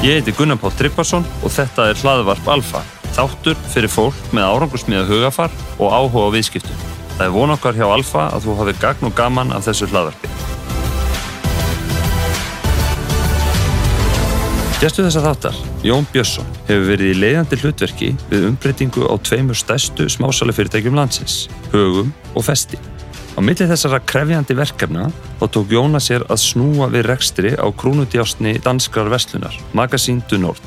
Ég heiti Gunnar Pátt Tryggvason og þetta er hlaðvarp Alfa, þáttur fyrir fólk með árangursmiða hugafar og áhuga á viðskiptum. Það er von okkar hjá Alfa að þú hafi gagn og gaman af þessu hlaðvarpi. Gæstu þessa þáttar, Jón Björnsson, hefur verið í leiðandi hlutverki við umbreytingu á tveimur stærstu smásala fyrirtækjum landsins, Högum og Festi. Á milli þessara krefjandi verkefna þá tók Jóna sér að snúa við rekstri á krúnudjásni danskrar vestlunar, Magasín du Nord.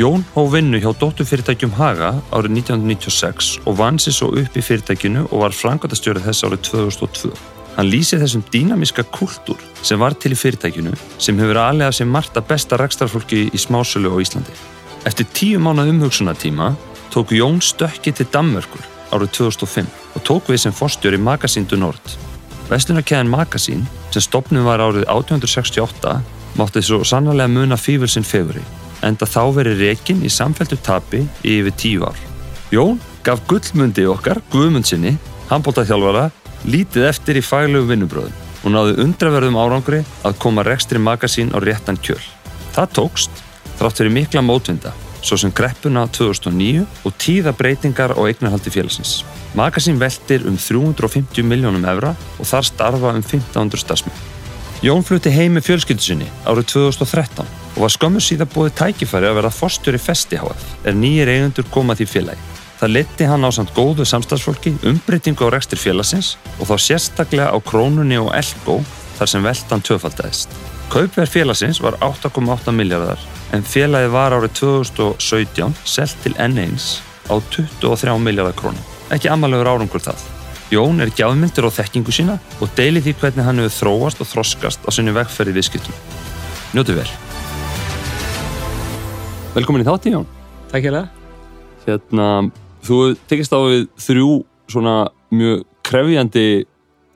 Jón hó vinnu hjá dótturfyrirtækjum Haga árið 1996 og vann sér svo upp í fyrirtækinu og var frangatastjórið þess árið 2002. Hann lýsir þessum dýnamiska kultúr sem var til í fyrirtækinu sem hefur aðlega sem margt að besta rekstarfólki í smásölu á Íslandi. Eftir tíu mánu umhugsunatíma tók Jón stökki til Danmörkur árið 2005 og tók við sem forstjóri Magasín du Nord. Vestlunarkæðin Magasín, sem stopnum var árið 1868, mátti svo sannarlega muna fífilsinn feguri, enda þá verið rekin í samfæltu tapi í yfir tíu ár. Jón gaf gullmundi okkar, Guðmundsinni, handbóltaþjálfara, lítið eftir í faglegu vinnubröðum og náðu undraverðum árangri að koma rekstri Magasín á réttan kjöl. Það tókst, þrátt fyrir mikla mótvinda, svo sem greppuna 2009 og tíða breytingar á eignarhaldi félagsins. Magasín veldir um 350 miljónum evra og þar starfa um 1500 starfsmenn. Jón flutti heim með fjölskyldu sinni árið 2013 og var skömmu síðan búið tækifæri að vera fórstjóri Festi HF er nýjir eigundur komað í félagi. Það leti hann á samt góðu samstagsfólki, umbreytingu á rekstur félagsins og þá sérstaklega á krónunni og elgó þar sem veldan töfaldæðist. Kaupverð félagsins var 8,8 miljardar en félagi var árið 2017 selt til N1 á 23 miljardar krónum. Ekki amalögur árangur það. Jón er gjafmyndir á þekkingu sína og deilir því hvernig hann hefur þróast og þroskast á sinni vegferði viðskiptum. Njótu vel. Velkomin í þátti Jón. Takk hjá það. Hérna, þú tekist á við þrjú svona mjög krefjandi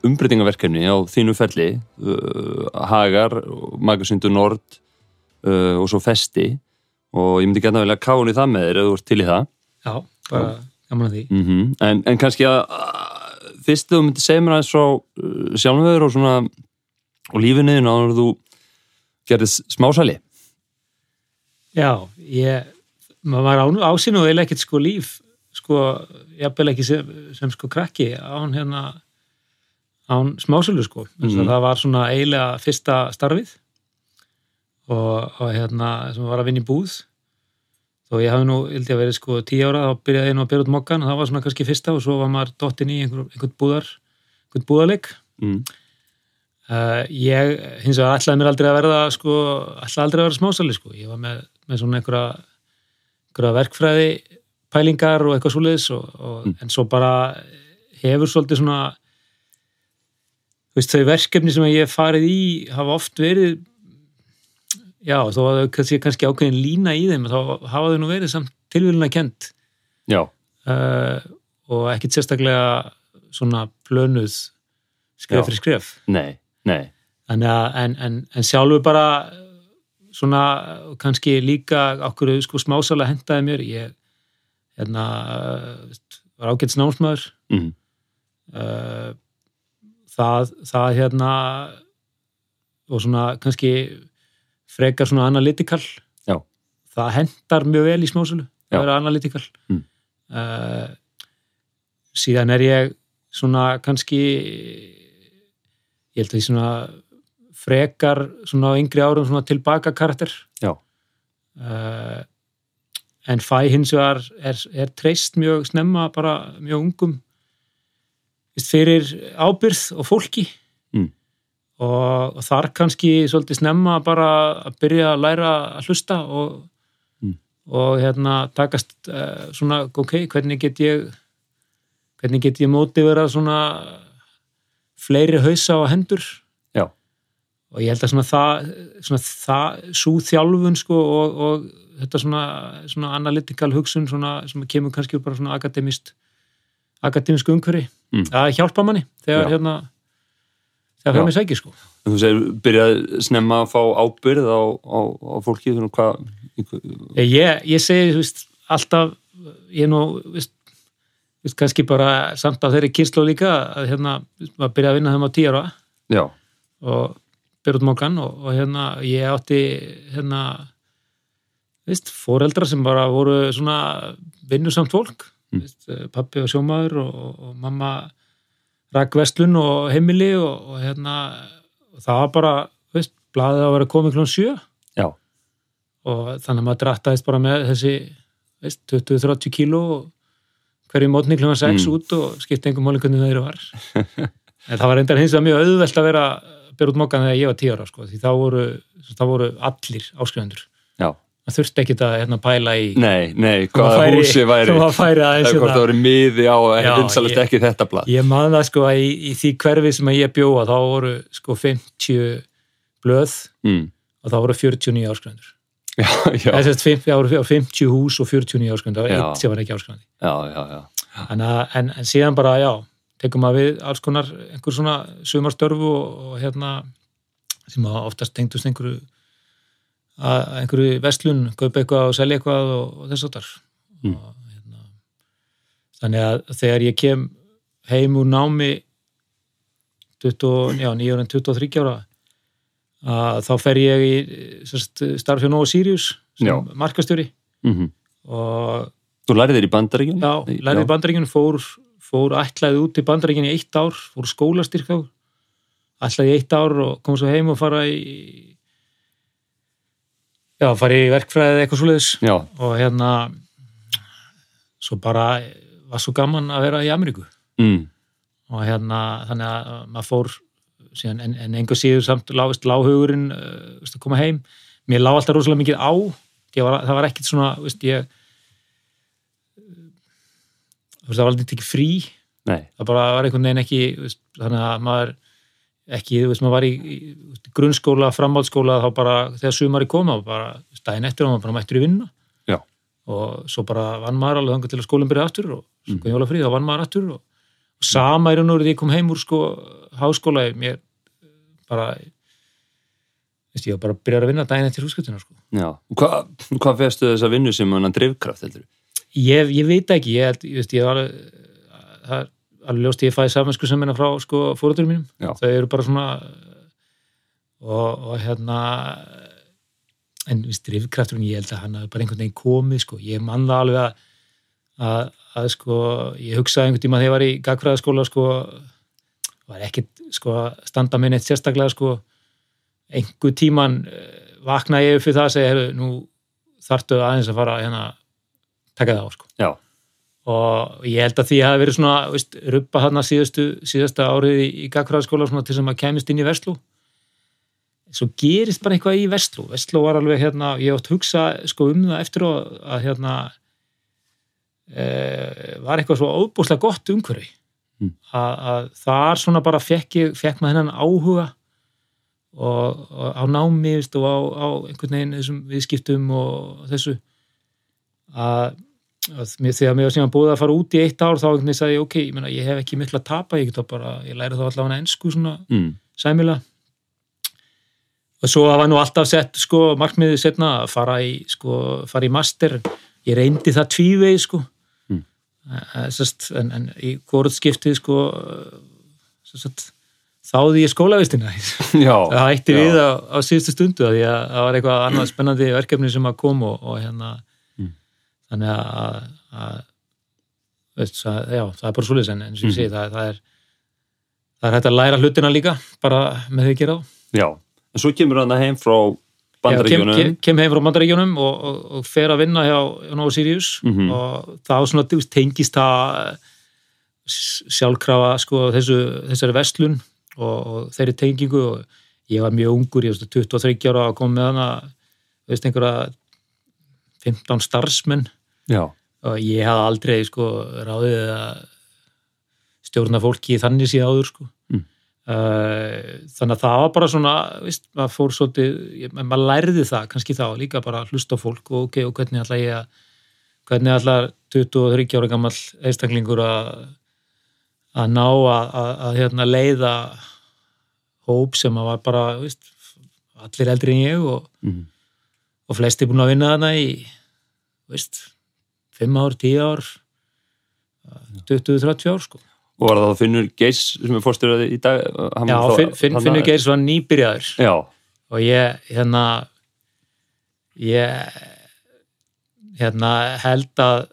umbreytingaverkefni á þínu felli uh, Hagar, Magasindu Nord uh, og svo Festi og ég myndi gæta að velja káni það með þér eða þú ert til í það Já, bara gaman að því. mm -hmm. en, en kannski að að fyrst þú myndi segja mér aðeins frá uh, sjálfum og svona og lífinniðin áður þú gerðist smásæli Já, ég, maður var á, ásinn og eiginlega ekkert sko líf, sko, jafnvel ekki sem, sem sko krakki án hérna, án smásölu sko. Mm. Það var svona eiginlega fyrsta starfið og, og hérna, sem var að vinna í búð. Þó ég hafði nú, held ég að verið sko tíu ára, þá byrjaði ég nú að byrja út mokkan og það var svona kannski fyrsta og svo var maður dottin í einhver, einhvern búðar, einhvern búðarleik. mm. Uh, ég hins vegar ætlaði mér aldrei að verða sko, ætlaði aldrei að vera smásali sko. ég var með, með svona einhverja, einhverja verkfræði pælingar og eitthvað svoleiðis og, og, Mm. en svo bara hefur svolítið svona veist, þau verkefni sem ég farið í hafa oft verið já, þó að þau kannski, kannski ákveðin lína í þeim þá hafa þau nú verið samt tilvíluna kent Já, uh, og ekkit sérstaklega svona plönuð skref fyrir skref. Nei, nei. Að, en, en, en sjálfur bara svona kannski líka okkur sko smásala hentaði mér. Ég hérna var ágætt snámsmaður. Mm. uh, það, það hérna og svona kannski frekar svona analytikal Já. það hendar mjög vel í smásölu að vera analytikal Mm. uh, síðan er ég svona kannski ég held að ég svona frekar svona á yngri árum svona tilbaka karakter Já. uh, en fæ hins vegar er, er treyst mjög snemma bara mjög ungum fyrir ábyrð og fólki. Og, þar kannski svolítið snemma bara að byrja að læra að hlusta og, Mm. og hérna takast uh, svona, ok, hvernig get ég hvernig get ég móti vera svona fleiri hausa á hendur Já. og ég held að svona það, svona það svo þjálfun sko og, og þetta svona, svona analytical hugsun svona, sem kemur kannski úr bara svona akademist akademisku umhverfi Mm. það hjálpa manni þegar Já. hérna þegar Já. fyrir mig sækir sko En þú segir, byrjaði snemma að fá ábyrð á, á, á fólki, hvað ég, ég, ég segi veist, alltaf ég er nú veist, veist, kannski bara samt af þeirri kyrslu líka að hérna, maður byrja að vinna þeim á tíu ára Já, og byrja út mókan og, og hérna ég átti hérna veist, foreldra sem bara voru svona vinnusamt fólk Mm. eh, pappi og sjómaður og, og mamma rak vestlun og heimili og, og hérna og það var bara, veist, blaðið að vera komið klón sjö Já. og þannig að maður drattaðist bara með þessi veist, 20-30 kíló hverju mótni klón 6 Mm. út og skipti engum máli hvernig það eru var en það var reyndar hins vegar mjög auðvelt að vera að byrja út mokkan þegar ég var 10 ára sko, því þá voru, þá voru allir áskrifundur Já. Það þurfti ekki að hérna, pæla í Nei, nei, að hvaða færi- húsi væri að hvort hérna- það væri miði á ég- ekki þetta blað Ég man það sko að í, í því hverfi sem að ég bjóða þá voru sko 50 blöð mm. og þá voru 49 áskrifundur. Já, já, Það er sérst 50, það voru 50 hús og 49 áskrifundur, það var eitt sem var ekki áskrifandi. já, já, já. En, en, en síðan bara, já, tekum maður við alls konar einhver svona sumarstörfu og, og hérna sem að oftast tengdust einhverju að einhverju vestlun, kaupa eitthvað og selja eitthvað og, og þess að þar. Mm. Og, hérna, þannig að þegar ég kem heim úr námi 20, já, 9 ára en 23 ára að þá fer ég í sérst, starf hjá Nova Sirius sem Já. markastjóri Mm og Þú lærið þér í bandaríkjum? Já, lærði í bandaríkjunum, fór, fór ætlaði út í bandaríkjunum í eitt ár, fór skólastyrk á, ætlaði í eitt ár og kom svo heim og fara í, já, fara í verkfræði eða eitthvað svoleiðis. Og hérna, svo bara var svo gaman að vera í Ameríku. Mm. og hérna, þannig að maður fór síðan, en, en einhver síður samt lágist lághugurinn uh, að koma heim, mér lá alltaf rosalega mikið á, var, það var ekkit svona, veist, ég það var aldrei ekki frí. Nei, það bara var einhvern veginn ekki veist, þannig að maður ekki, þú veist, maður var í, í grunnskóla, framhaldsskóla þá bara þegar sumari koma bara daginn eftir og maður bara mættur í vinna Já. og svo bara vann maður alveg þangar til að skólinn byrja aftur og svo Mhm. kom jólafrið þá vann maður aftur og, og sama er nú þegar ég kom heim úr sko háskóla mér bara veist, ég var bara að byrja að vinna daginn eftir húsgötuna sko. já. Og Hvað hva festu þessa vinnu sem hann drifkraft, heldur? ég, ég veit ekki ég, ég, veist, ég var það er alveg ljóst ég fæði samansku sem minna frá sko fóröldur mínum. Já. þau eru bara svona og, og hérna en viðst, drifkrafturinn ég held að hann hafi bara einhvern veginn komið sko, ég man það alveg að, að, að sko ég hugsaði einhvern tíma þegar ég var í gagfræðaskóla sko var ekkit sko standa minn eitt sérstaklega sko. Einhver tíman eh, vaknaði ég fyrir það að segja, heyrðu, nú þarftu aðeins að fara hérna taka það á sko. Já, og ég held að því hafi verið svona veist, ruppa hann að síðasta árið í, í gagfræðaskóla svona til sem að kemist inn í Vestlú svo gerist bara eitthvað í Vestlú Vestlú var alveg hérna, ég átt hugsa sko um það eftir að, að hérna e, var eitthvað svo óbúslega gott umhverfi. Mm. að, að þar svona bara fekk, ég, fekk maður hennan áhuga og, og á námi veist, og á, á einhvern veginn þessum viðskiptum og þessu að að þegar mér var síðan búið að fara út í eitt ár þá einhvern veginn sagði ég, ok, ég, meina, ég hef ekki miklu að tapa, ég get þá bara, ég læri þá allavega ennsku svona mm. sæmilega og svo hafa nú alltaf sett sko markmiðið setna að fara í sko, fara í master ég reyndi það tvívegi sko Mm. mm. sest, en, en í hvort skiptið sko sest, þáði ég skólavistina það hætti við á, á síðustu stundu að það var eitthvað annað spennandi verkefni sem að kom og, og hérna. Þannig að, að veist, það, já, það er bara svolítið en eins og ég Mhm. segi, það, það er það er hægt að læra hlutina líka bara með því að gera á já. En svo kemur hann heim frá Já, kem, bandaríkjunum. kem, kem heim frá bandaríkjunum og, og, og fer að vinna hjá, hjá Nova Sirius Mhm. og þá svona tengist það s- sjálfkrafa sko, þessu, þessari vestlun og, og þeirri tengingu og ég var mjög ungur, ég veist 23 ára að koma með hana veist einhverja 15 starfsmenn Já, og ég hafði aldrei sko ráðið að stjórna fólki þannig síðan áður sko Mm. Uh, þannig að það var bara svona veist, maður fór svolítið maður lærði það kannski þá líka bara að hlusta fólk og ok, og hvernig ætla ég að hvernig ætla 23 ára gammal einstaklingur að að ná að, að, að hérna, leiða hóp sem að var bara veist, allir eldri en ég og mm. og flesti búin að vinna þarna í veist, 5 ár, 10 ár 20-30 ár sko. og var það þá Finnur Geis sem er fórstur í dag? Já, þá- finn, Finnur Geirs var nýbyrjaður Já, og ég, hérna ég hérna held að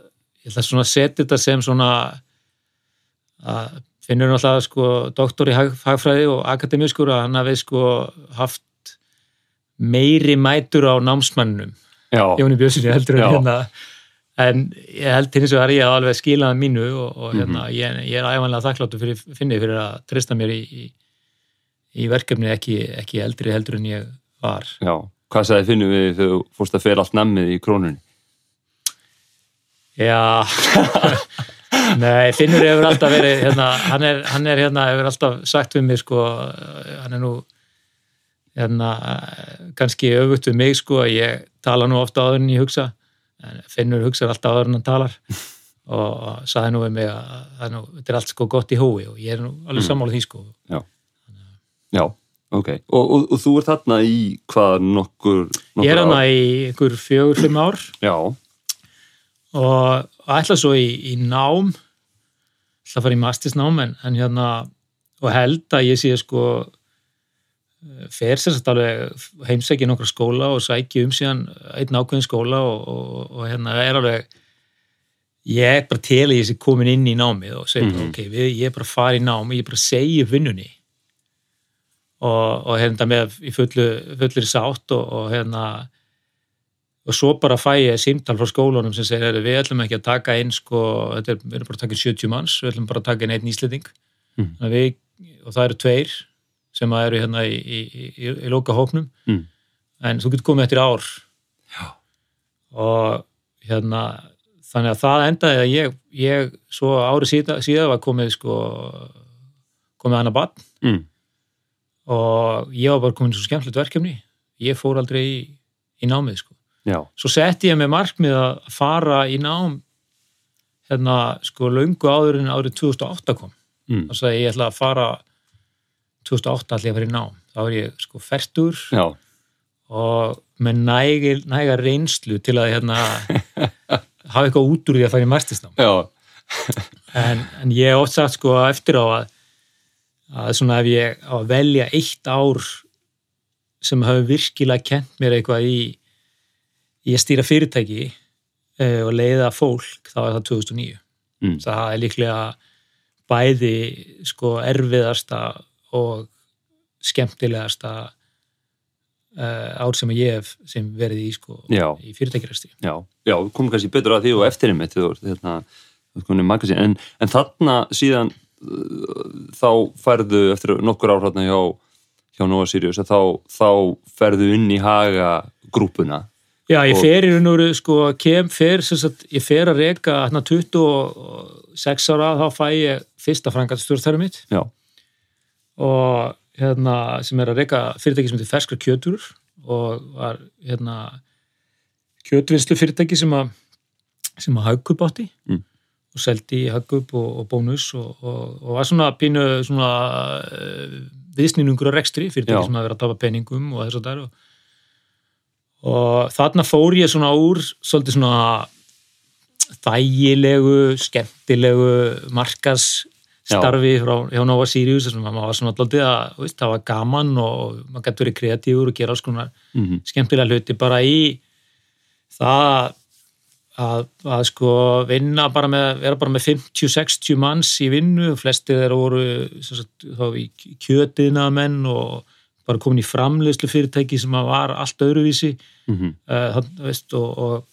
ég ætla svona að setja þetta sem svona að finnur náttúrulega sko doktor í hag, hagfræði og akademískur að hann hafi sko haft meiri mætur á námsmannum Jóni Björnssoni heldur en hérna en ég held til þess að er ég að alveg skila það mínu og, og hérna, ég, ég er æfanlega þakkláttu fyrir finni fyrir að treysta mér í, í, í verkefni ekki, ekki eldri heldur en ég var já. Hvað sagði finnum við þegar þú fórst að fer allt nammið í krónunni? Já Nei, Finnur hefur alltaf verið hérna, hann, er, hann er hérna, hefur alltaf sagt við mig sko, hann er nú hérna, kannski öfugt við mig sko, ég tala nú ofta áður en ég hugsa, en Finnur hugsa alltaf áður en hann talar og sagði nú við mig að þetta er allt sko gott í hói og ég er nú alveg Mm. sammála því sko Já, ok. Og, og, og þú ert þarna í hvað nokkur... nokkur Ég er ár? í einhver fjögur, fimm ár Já, og ætla svo í, í nám ætla að fara í mastisnám en, en hérna og held að ég sé sko fer sér satt alveg heimsæki nokkra skóla og sæki um síðan einn ákveðin skóla og, og, og hérna er alveg ég er bara til ég sé komin inn í námið og segi bara Mhm. ok, við, ég er bara að fara í nám ég er bara að segja vinnunni og, og hérna með í fullu, fullir sátt og, og hérna og svo bara fæ ég símtal frá skólunum sem segir, "Heyrðu, við ætlum ekki að taka inn sko, er, við erum bara að taka inn 70 manns við ætlum bara að taka inn einn íslending Mhm. mm. við, og það eru tveir sem að eru hérna í, í, í, í, loka hópnum Mm. en þú getur komið eftir ár Já. og hérna þannig að það endaði að ég, ég svo ári síðan, síðan var komið sko komið annað barn mm. og ég var bara komin í svo skemmtilegt verkefni ég fór aldrei í, í námið sko svo setti ég með markmið að fara í nám hérna sko löngu áður en árið 2008 kom mm. þá sagði ég, ég ætla að fara 2008 ætla ég að fara í nám. Þá er ég sko fertur já, og með nægir, nægar reynslu til að hérna hafa eitthvað út úr því að fara í marstisnám já, en, en ég hef oft sagt sko eftir á að, að svona ef ég á að velja eitt ár sem hafi virkilega kent mér eitthvað í, að stýra fyrirtæki e, og leiða fólk, þá er það 2009 mm. það er líklega bæði sko erfiðasta og skemmtilegasta uh, ár sem ég hef sem verið í sko í fyrirtækjaresti já, já, komum kannski betur að því og eftir einmitt hérna, en, en þarna síðan uh, þá færðu eftir nokkur ár hérna hjá, hjá Nova Sirius þá, þá ferðu inn í haga grúpuna Já, ég fer í raun og veru, sko, kem, fer, sagt, ég fer að reka hérna 26 ára, þá fæ ég fyrsta frangatstjórnstæri mitt. Já, og hérna, sem er að reka fyrirtæki sem heitir Ferskra kjötur og var hérna kjötvinnslu fyrirtæki sem að sem að Haugkup átti Mm. og seldi í Haugkup og, og bónus og, og, og var svona pínu svona uh, viðsnýnungur á rekstri fyrirtæki Já. sem að vera að tapa peningum og þess að það og, og þarna fór ég svona úr svolítið svona þægilegu, skemmtilegu markas starfi frá hjá Nova Sirius að maður var svona alltaf að veist, það var gaman og maður gæti verið kreatífur og gera alls konar mm skemmtilega hluti bara í það að, að sko vinna bara með, vera bara með 50-60 manns í vinnu, flesti þeir voru sem sagt, þá í kjötiðna menn og bara komin í framleiðslu fyrirtæki sem var allt öðruvísi. -hmm. uh, veist, og,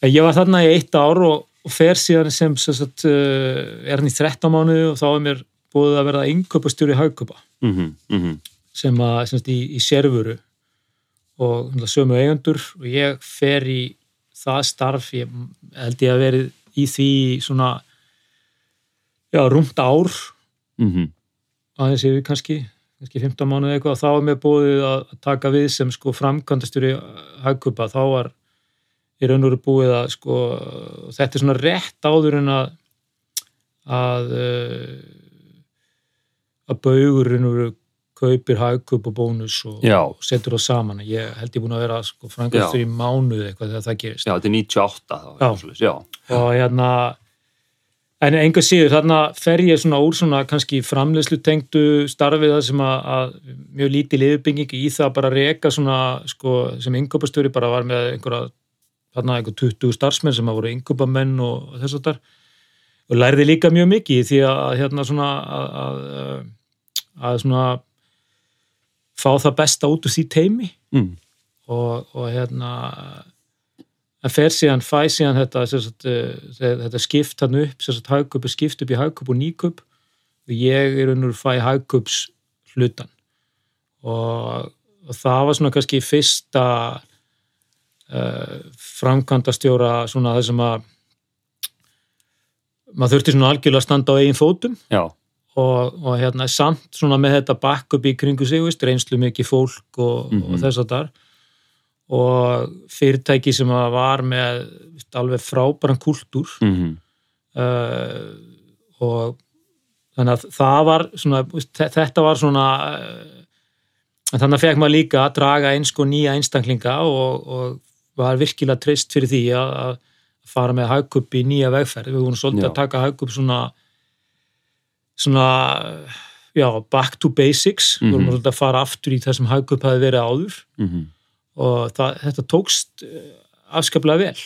og ég var þarna í eitt ár og, og fer síðan sem, sem sagt, uh, er hann í 13 mánuði og þá er mér búið að verða innköpastjóri í haugköpa Mm -hmm. sem að sem sagt, í, í sérfuru og sömu eigendur og ég fer í það starf. Ég held ég að verið í því svona já, rúmt ár. Mm -hmm. aðeins yfir kannski, kannski 15 mánuði eitthvað. Þá er mér búið að taka við sem sko framkvæmdastjóri hagkupa, þá var í raun og veru búið að sko þetta er svona rétt áður en að að uh, að baugur raun og veru kaupir hagkup og bónus og, og setur það saman ég held ég búin að vera sko framkvæmdastjóri í mánuði eitthvað þegar það gerist Já, þetta er 98 þá, Já. svoleiðis, já. og hérna en einhver síður þarna fer ég svona úr svona kannski framleiðslu tengdu starfið það sem að, að mjög lítið liðbygging í það bara að reka svona sko sem yngöpastjóri bara var með einhverja þarna eitthvað 20 starfsmenn sem að voru yngubamenn og, þess að þar og lærði líka mjög mikið því að hérna svona að, að, að svona fá það besta út úr því teimi mm. og, og hérna að fer síðan, fæ síðan þetta sagt, þetta skipt hann upp sagt, hagkup er skipt upp í hagkup og nýkup og ég er unnur fæ hagkups hlutan og, og það var svona kannski fyrsta uh, framkvæmdastjóra svona það sem að maður þurfti svona algjörlega að standa á eigin fótum og, og hérna samt svona með þetta backup í kringu sig, veist, reynslu mikið fólk og, mm -hmm. og þess að þar og fyrirtæki sem var með veist, alveg frábæran kultúr mm -hmm. uh, og þannig að það var svona, veist, þetta var svona uh, þannig að fekk maður líka að draga eins og nýja einstaklinga og, og var virkilega treyst fyrir því að, að fara með hagkupp í nýja vegferð við vorum svolítið Já. að taka hagkupp svona svona já, back to basics við vorum Mhm. svolítið að fara aftur í það sem hagkupp hafi verið áður Mm -hmm. og það, þetta tókst eh, afskaplega vel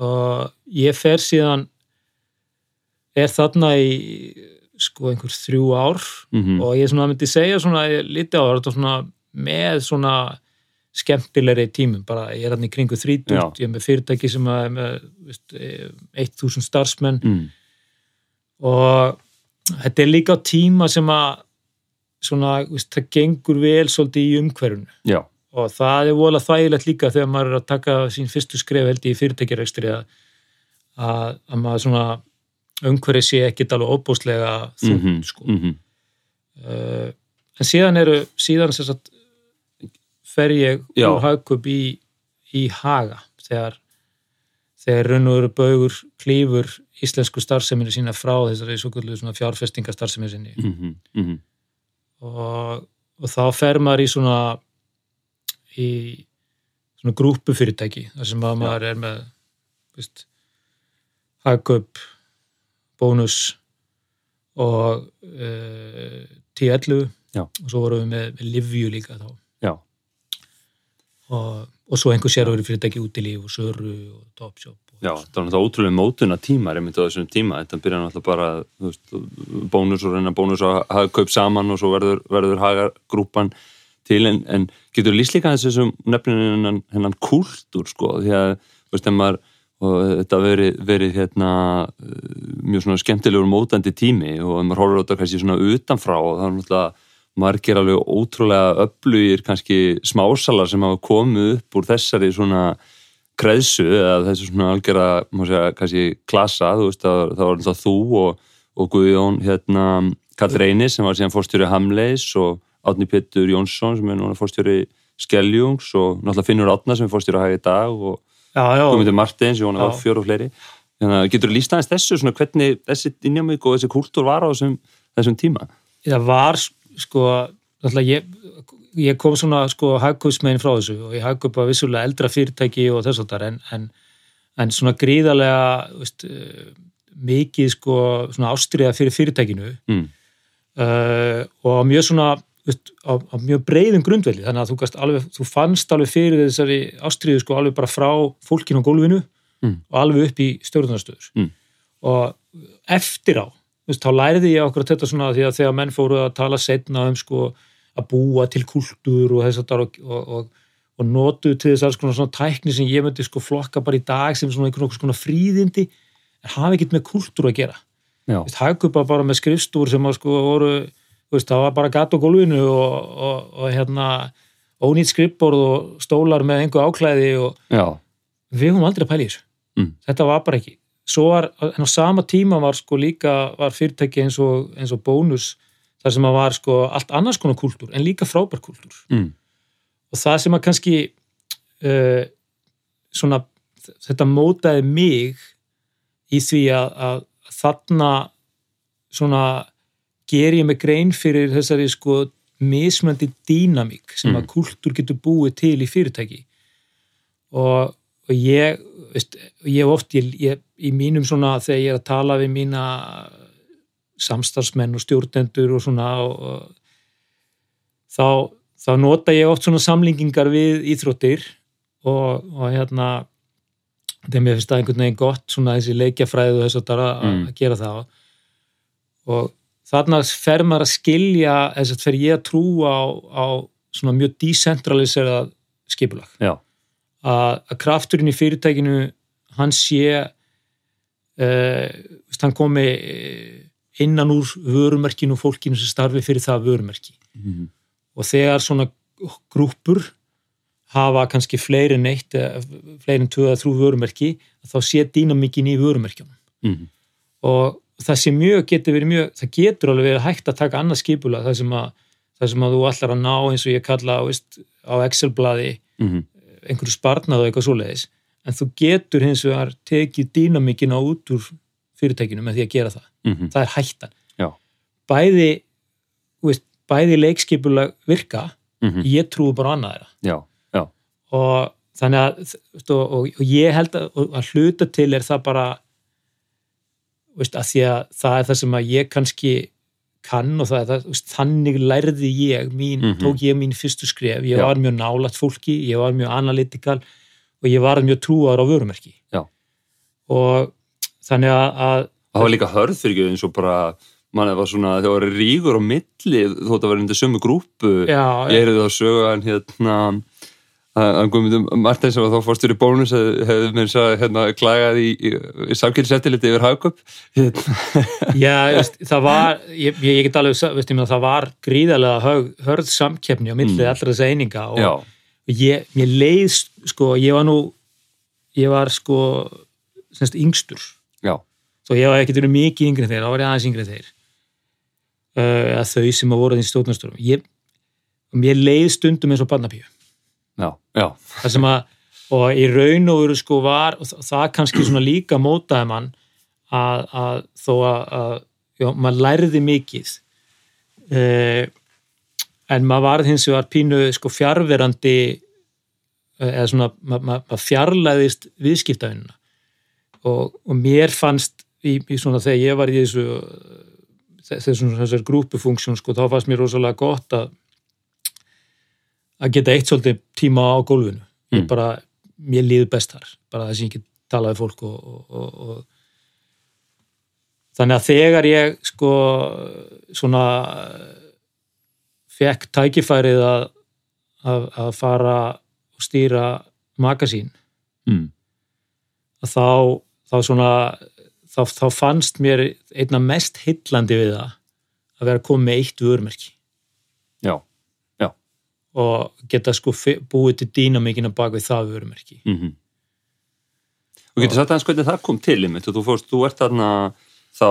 og ég fer síðan er þarna í sko einhver þrjú ár Mhm. og ég svona myndi segja svona lítið á þetta svona með svona skemmtilegri tímum bara ég er hann í kringu 30 Já. ég er með fyrirtæki sem er með veist, eh, 1000 starfsmenn Mm. og þetta er líka tíma sem að svona, veist, það gengur vel svolítið í umhverfunu og það er volað þægilegt líka þegar maður er að taka sín fyrstu skref held í fyrirtækjarekstri að, að, að maður svona umhverfið sé ekkit alveg óbúslega þungt Mhm. sko. Mhm. uh, en síðan eru síðan sem sagt fer ég Já. úr hagkup í, í haga þegar þegar raun og eru baugur klífur íslensku starfseminu sína frá þessari svo kvöldu fjárfestingastarfseminu sinni Mhm. Mhm. og, og þá fer maður í svona í svona grúpufyrirtæki þar sem að maður er með veist, hagkup bónus og uh, 10-11 Já. og svo vorum við með, með livju líka þá. Og, og svo einhver sér að vera fyrirtæki út í líf og söru og topshop og, Já, það var náttúrulega ótrúlega mótuna tímar einmitt á þessum tíma, þetta byrja náttúrulega bara veist, bónus og reyna bónus og haga kaup saman og svo verður, verður haga grúpan til. En, en getur lýst líka þessum nefninu hennan, hennan kúltúr sko, því að veist, maður þetta verið, verið hérna mjög skemmtilegur mótandi tími og maður horfður á þetta kannski svona utanfrá og það er náttúrulega margir alveg ótrúlega öflugir kannski smásalar sem hafa komið upp úr þessari svona kreðsu eða þessu svona algjörða segja, kannski klasa, þú veist það, það var alltaf þú og, og Guðjón hérna, Karl Reynis sem var síðan fórstjóri Hamleis og Átni Pétur Jónsson sem er núna fórstjóri Skeljungs og náttúrulega Finnur Átna sem er fórstjóri Hægi dag og Guðmundur Martins, Jóni Já. Orfjör og fleiri. Þannig að getur þú lýst aðeins þessu svona hvernig þessi dynamík og þessi kúltúr var á þessum, þessum tíma? Það var sko náttúrulega ég, ég kom svona sko hagkupsmegin frá þessu og ég hagkup að vissulega eldra fyrirtæki og þess að þar en, en, en svona gríðarlega veist, eh, mikið sko svona ástriða fyrir fyrirtækinu mm. uh, og mjög svona veist, á, á mjög breiðum grundvelli þannig að þú, gast alveg, þú fannst alveg fyrir þessari ástriðu sko alveg bara frá fólkinu á gólfinu Mm. og alveg upp í stjórnarnstöður Mm. og eftir á veist, þá læriði ég okkur þetta svona því að þegar menn fóru að tala setna um sko að búa til kultúr og þess að það og, og, og, og notuðu til þess alls konar svona tækni sem ég myndi sko flokka bara í dag sem svona einhvern okkur svona fríðindi en hafi ekkert með kultúr að gera. Veist, hagkupa bara með skrifstúr sem að sko voru, veist, það var bara gatt á gólfinu og, og, og hérna ónýtt skrifborð og stólar með einhver áklæði og já, við höfum aldrei að pæla í þessu. Mm. þetta var bara ekki var, en á sama tíma var sko líka var fyrirtæki eins og, eins og bónus þar sem að var sko allt annars konar kúltúr en líka frábær kúltúr mm. og það sem að kannski uh, svona þetta mótaði mig í því að, að þarna svona ger ég mig grein fyrir þessari sko mismöndi dýnamík sem að Mm. kúltúr getur búið til í fyrirtæki og, og ég veist, ég oft ég, ég, í mínum svona þegar ég er að tala við mína samstarfsmenn og stjórnendur og svona og, og þá, þá nota ég oft svona samlingingar við íþróttir og, og hérna þegar mér finnst það einhvern veginn gott svona þessi leikjafræði og þess að, að, Mm. að gera það. Og þarna fer maður að skilja þess að fer ég að trúa á, á svona mjög decentraliserað skipulag. Já, að, að krafturinn í fyrirtækinu hann sé uh, hann komi eh, innan úr vörumerkinu og fólkinu sem starfi fyrir það vörumerki Mhm. og þegar svona grúpur hafa kannski fleiri en eitt eða fleiri en tvö eða þrjú vörumerki þá sé dýnamíkin í vörumerkjunum Mhm. og það sé mjög getur verið mjög, það getur alveg verið hægt að taka annað skipula það sem að, það sem að þú allar að ná eins og ég kalla veist, á Excel-blaði Mhm. Einhverju sparnað og eitthvað svoleiðis en þú getur hins vegar tekið dýnamíkina út úr fyrirtækinu með því að gera það Mhm. það er hættan Já. bæði, veist, bæði leikskipulag virka Mhm. ég trúi bara annað þeirra já, já, og þannig að veist, og, og, og ég held að, að hluta til er það bara veist, að því að það er það sem að ég kannski kann og það er það, þannig lærði ég mín, Mhm. tók ég mín fyrstu skref ég Já. var mjög nálægt fólki, ég var mjög analytikal og ég var mjög trúar á vörumerki Já. og þannig að, að það var líka hörð fyrir ekki eins og bara mann var svona, þegar var ríkur á milli þótt að vera undir sömu grúpu ég heyrði þá sögu hann hérna að Guðmundur Martins sem var þá fórstur í bónus hefði mér svo hérna klagað í, í, í samkynnseftiliti yfir hagköp hérna, Já, það var, ég, ég ég get alveg, veist, ég meina, það var gríðarlega hög, hörð samkeppni á millið Mm. allra þess eininga og já, ég, mér leið, sko, ég var nú, ég var sko, semst yngstur, já, svo ég var ekkert verið mikið yngri en þeir, þá var ég aðeins yngri en þeir, uh, að þau sem að voru því stjórnarstörum, ég, mér leið stundum eins og barnapíu, já, já. Það sem að, og í raun og veru sko var, og það, kannski svona líka mótaði mann að, að þó að, að já, maður lærði mikið. Uh, en maður varð hins vegar pínu sko fjárverandi eða svona, maður ma, ma fjarlæðist viðskiptavinnuna. Og, og mér fannst í, í svona þegar ég var í þessu þessum þessar grúpufunksjón sko, þá fannst mér rosalega gott að að geta eitt svolítið tíma á gólfinu Mm. bara, mér líður best þar bara þess að ég get talað við fólk og, og, og, og þannig að þegar ég sko svona fekk tækifærið að, að, að fara og stýra magasín mm. að þá, þá svona þá, þá fannst mér einna mest hillandi við það að vera komið með eitt vörmerki og geta sko búið til dýnamíkina bak við það vörumerki. mm og getur sagt aðeins hvernig það kom til einmitt og þú fórst, þú ert þarna þá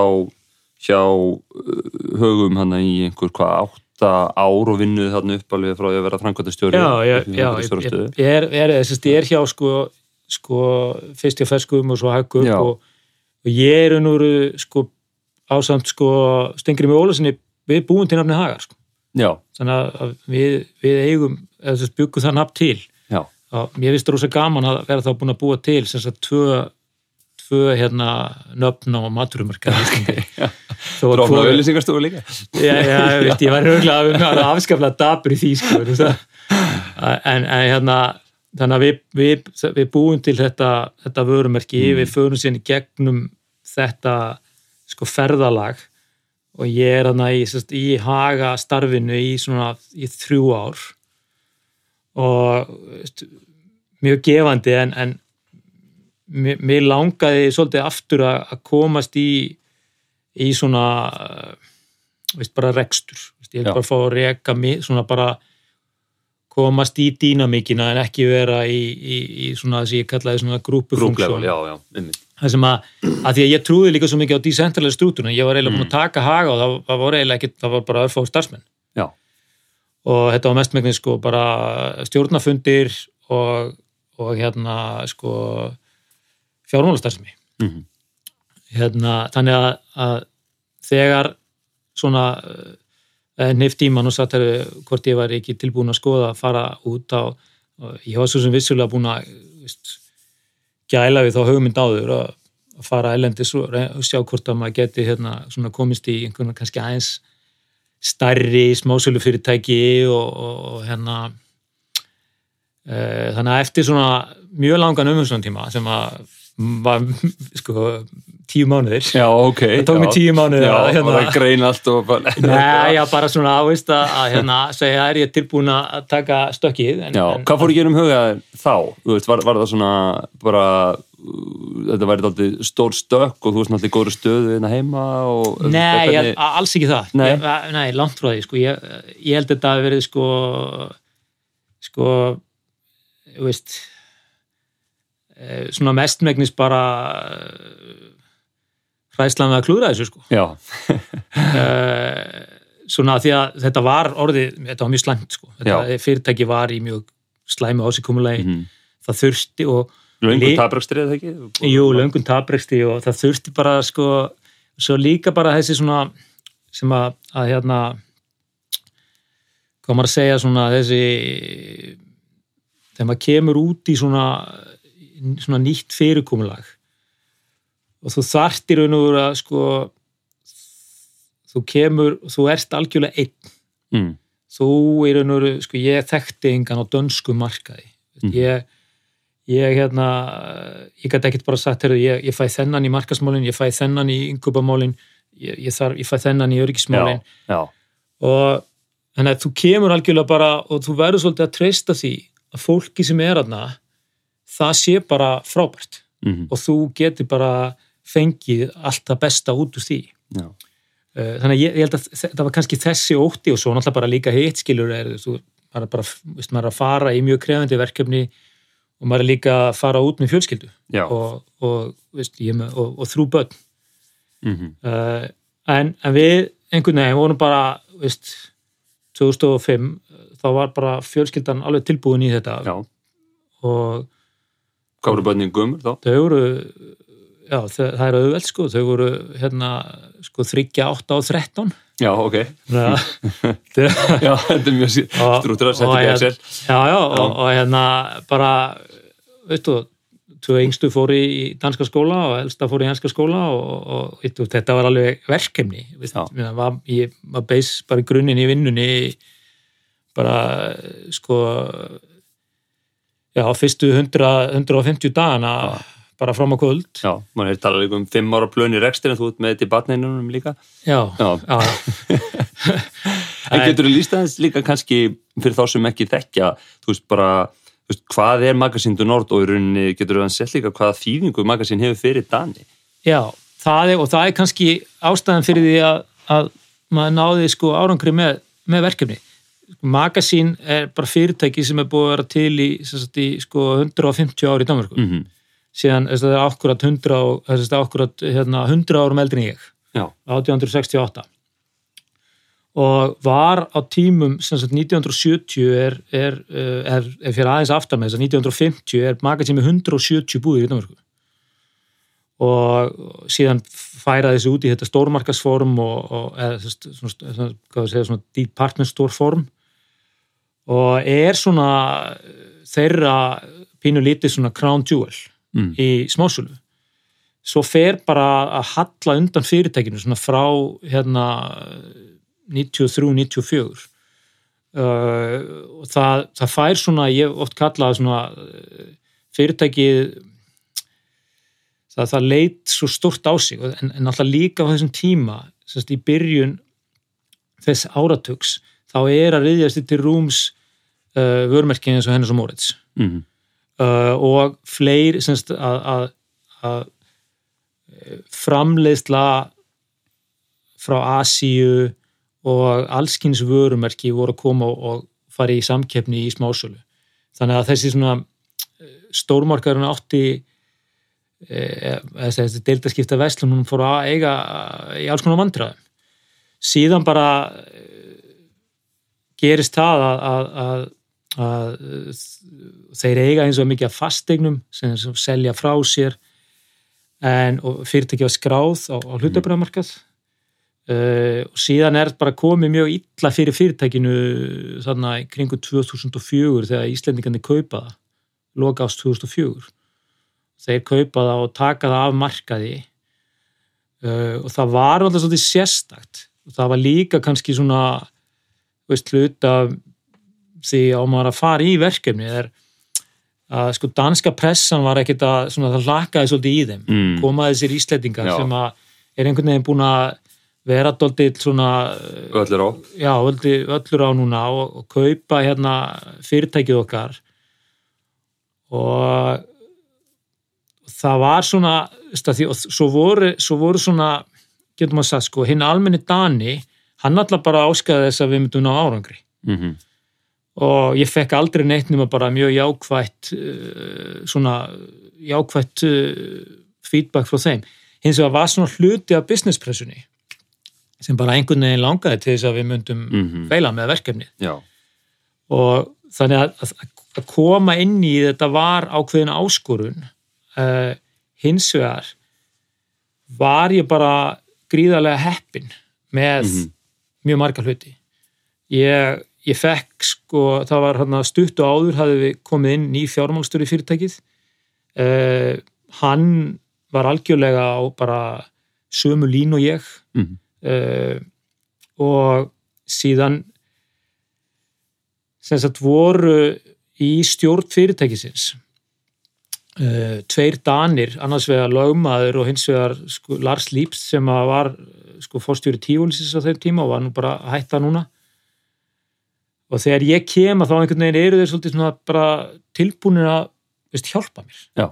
hjá uh, högum hann í einhver hvað átta ár og vinnuð þarna upp alveg frá að vera framkvæmtastjóri Já, ég, já, ég, ég, ég er, er, ég er hjá sko, sko fyrst hjá ferskum og svo Já. og, og ég er nú sko ásamt sko stengri með Ólasinni við búum til nafni Hagar sko. já, þannig að við, við eigum eða byggum það nafn til. Og mér finnst það rosa gaman að vera þá búin að búa til sem sagt tvö tvö hérna nöfn á maturumarka drófna auðlýsingarstofu líka. Já, já, ég veist, ég var huglega að afskaplega dabur í því sko, en, en hérna þannig að við, við, við búum til þetta, þetta vörumerki, Mm. við förum í gegnum þetta sko ferðalag og ég er þarna í, í haga starfinu í svona í þrjú ár. Og veist, mjög gefandi en, en mér, langaði svolítið aftur að, komast í í svona uh, veist, bara rekstur. Veist, ég vil bara fá að reka mig svona bara komast í dýnamíkina en ekki vera í, í, í svona þess að ég kallaði svona grúpufunksjón já, já, einmitt það sem að, að því að ég trúði líka svo mikið á decentralized strútuna, ég var eiginlega búin að taka haga og það, það var eiginlega ekki, það var bara örfá starfsmenn Já. og þetta var mestmengni sko bara stjórnafundir og, og hérna sko fjármálastarfsemi Mhm. hérna, þannig að, að þegar svona uh, nefnt tíman og satt hefur hvort ég var ekki tilbúin að skoða að fara út á, ég var svo sem vissulega búin að veist, gæla við þá hugmynd áður að, fara elendis og sjá hvort að maður geti hérna, komist í einhvern kannski aðeins stærri smásölu fyrirtæki og, og, og hérna e, þannig að eftir svona mjög langan umhengslunartíma sem að var sko tíu mánuðir Já, ok. það tók mig já. tíu mánuðir Já, að, og það grein allt og bara... Nei, já, bara svona ávist að, að hérna, segja er ég tilbúin að taka stökkið en, Já, en, hvað fór ekki um huga þér þá? Veist, var, var það svona bara, uh, þetta væri alltaf stór stökk og þú veist náttúrulega í góður stöðu hérna heima og... Nei, ég, hvernig- alls ekki það Nei. Ég, nei, langt frá því sko. ég, ég held að þetta hafi verið sko sko þú veist svona mestmegnis bara eh, hræslan við að klúra þessu sko. Já, Eh, svona því að þetta var orðið, þetta var mjög slæmt sko. Þetta fyrirtæki var í mjög slæmu ásíkumulegi, mm það þurfti og löngu Li- tabraksтрið ekki? Jú, löngun tapreksti og það þurfti bara sko, svo líka bara þessi svona sem að, að hérna maður að segja svona þessi þegar maður kemur út í svona svona nýtt fyrirkomulag. Og þú þartir veru að sko þú kemur, þú ert algjörlega einn. Mm. þú og veru, sko ég þekkti engan á dönsku markaði. Mhm. ég, ég hérna ég gæti ekkert bara sagt, heyrðu, ég, ég fæ þennan í markasmálin, ég fæ þennan í yngubamálin ég, ég, ég fæ þennan í já, og þannig að þú kemur algjörlega bara og þú verður svolítið að treysta því að fólki sem er aðna það sé bara frábært. Mm og þú getur bara fengið allt það besta út úr því. Já. Eh, þannig að ég, ég held að þetta var kannski þessi ótti og svo náttúrulega bara líka hitt skilur er, þú, maður er bara, veist, maður er að fara í mjög krefandi verkefni og maður er líka að fara út með fjölskyldu. Og, og, veist, með, og, og þrjú börn. Mm uh, en, en við einhvern veginn vorum bara veist, 2005 þá var bara fjölskyldan alveg tilbúin í þetta. Já. og Hvað voru bönnin gömur þá? þau voru já, það, er auðveld sko, þau voru hérna sko 3, 8 og 13 Já, ok. Já, Já, þetta er mjög strútur að setja og í hérna- Excel. já, já, og, og hérna bara, veistu tvö yngstu fór í danska skóla og elsta fór í hanska skóla og, og þetta var alveg verkefni. Mér var, var beis bara grunninn í vinnunni bara sko já, fyrstu 100, 150 dagana bara fram á kvöld Já, mann er talað um fimm ára plön í rekstir en þú ert með þetta í batninunum líka. já, Já. já, En getur þú líst aðeins líka kannski fyrir þá sem ekki þekkja, þú veist bara, þú veist, hvað er Magasín du Nord og í rauninni getur þú að setja líka hvaða þýðingu Magasín hefur fyrir Dani? Já, það er, og það er kannski ástæðan fyrir því að, að maður náði sko árangri með, með verkefni. Magasín er bara fyrirtæki sem er búið að vera til í, sagt, í sko 150 ári í Danmarku. Mm -hmm. Síðan það er akkurat 100, og, þess að akkurat hérna, 100 árum eldri en ég, Já, 1868. Og var á tímum, sagt 1970 er, er, er, er, er fyrir aðeins aftar með þess að 1950 er Magasín með 170 búðir í Danmarku og síðan færa þessi út í þetta stórmarkasform og, og eða, svona, hvað við segja, svona department store form og er svona þeirra pínu lítið svona crown jewel Mm. í smásölu. Svo fer bara að halla undan fyrirtækinu svona frá hérna 93-94 uh, og það, það fær svona, ég hef oft kallað svona uh, fyrirtækið það, það leit svo stort á sig. En, en alltaf líka á þessum tíma semst, í byrjun þess áratugs þá er að riðjast til rúms uh, vörmerkin eins og hennes og Moritz. Mm -hmm. uh, og fleiri semst, að, að, að eh, framleiðsla frá Asíu og allskins vörumerki voru að koma og, fara í samkeppni í smásölu. Þannig að þessi svona stórmarkarinn átti eh, þessi deildaskipta vestlun hún fór að eiga í alls konar vandræðum. Síðan bara gerist það að, að, að, að þeir eiga eins og mikið af fasteignum sem, sem selja frá sér en fyrirtæki var skráð á, á hlutabræðamarkað uh, og síðan er bara komið mjög illa fyrir fyrirtækinu þarna í kringu 2004 þegar Íslendingandi kaupa það loka ást 2004 þeir kaupa það og taka það af markaði. Uh, og það var alltaf svolítið sérstakt. Og það var líka kannski svona veist hlut af því á maður að fara í verkefni er að sko danska pressan var ekkit að svona það lakaði svolítið í þeim Mm. koma þessir íslendingar Já. sem að er einhvern veginn búin að vera doldið svona Öllir á. já, öllu, öllur á núna og, og kaupa hérna fyrirtækið okkar og það var svona því, og svo voru, svo voru svona getur maður sagt sko, hinn almenni Dani hann alltaf bara áskaði þess að við myndum ná árangri Mm og ég fekk aldrei neitt nema bara mjög jákvætt uh, svona jákvætt uh, feedback frá þeim hins vegar var svona hluti af businesspressunni sem bara einhvern veginn langaði til þess að við myndum Mhm. feila með verkefni Já. og þannig að, að, að koma inn í þetta var ákveðin áskorun uh, hins vegar var ég bara gríðarlega heppin með Mhm. mjög marga hluti ég, ég fekk sko, það var hérna stuttu áður hafði við komið inn ný fjármálstöru í fyrirtækið. Uh, hann var algjörlega á bara sömu lín og ég. Mhm. uh, og síðan sem sagt voru í stjórn fyrirtækisins. Uh, tveir danir annars vegar lögmaður og hins vegar sko, Lars Líps sem að var sko fórstjóri tífólisins á þeim tíma og var nú bara að hætta núna og þegar ég kem að þá einhvern veginn eru þeir svolítið svona bara tilbúinir að veist, hjálpa mér Já.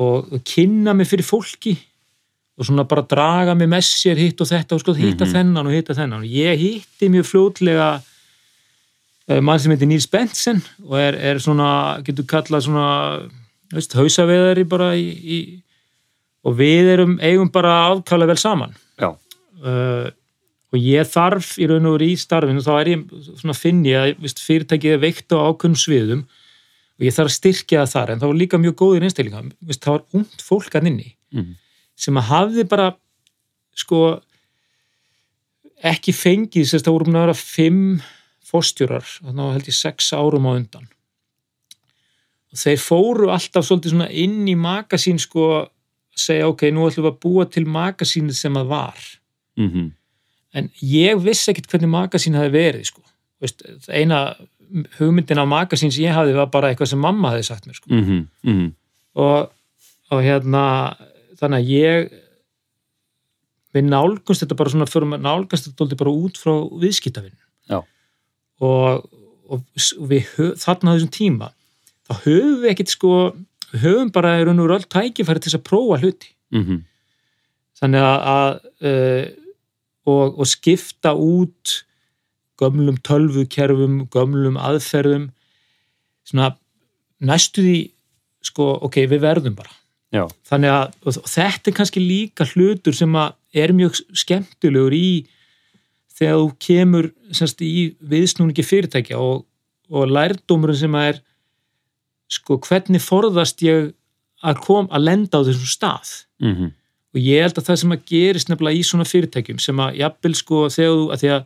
og, kynna mig fyrir fólki og svona bara draga mig með sér hitt og þetta og sko hitta Mhm. þennan og hitta þennan og ég hitti mjög fljótlega uh, mann sem heitir Níls Bensen og er, er svona, getur kallað svona veist, hausaveðari bara í, í og við erum eigum bara afkala vel saman Já. uh, og ég þarf í raun og veru í starfinu þá er ég svona finn ég að veist, fyrirtækið er veikt á ákveðnum sviðum og ég þarf að styrkja það þar en það var líka mjög góðir einstaklinga það var ungt fólk að inni Mhm. sem að hafði bara sko ekki fengið, sérst það voru búin að vera fimm fórstjórar, þannig að held ég sex árum á undan og þeir fóru alltaf svolítið svona inn í magasín sko að segja ok, nú ætlum við að búa til magasínið sem að var Mhm. En ég vissi ekkit hvernig magasín hafi verið sko Veist, eina hugmyndin á magasín sem ég hafði var bara eitthvað sem mamma hafi sagt mér sko Mhm. Mhm. og, og hérna þannig að ég við nálgumst þetta bara svona fyrir að nálgast þetta dóldi bara út frá viðskiptavinn Já. og, og við hö- þarna á þessum tíma þá höfum við ekkit sko við höfum bara í raun og öll tækifæri til þess að prófa hluti Mhm. þannig að, að uh, og, og skipta út gömlum tölvukerfum gömlum aðferðum svona næstu því sko, ok, við verðum bara Já. þannig að þetta er kannski líka hlutur sem að er mjög skemmtilegur í þegar þú kemur semst, í viðsnúningi fyrirtækja og, og lærdómurinn sem að er sko, hvernig forðast ég að kom að lenda á þessum stað Mhm. Og ég held að það sem að gerist nefnilega í svona fyrirtækjum sem að jafnvel sko þegar þú, að því að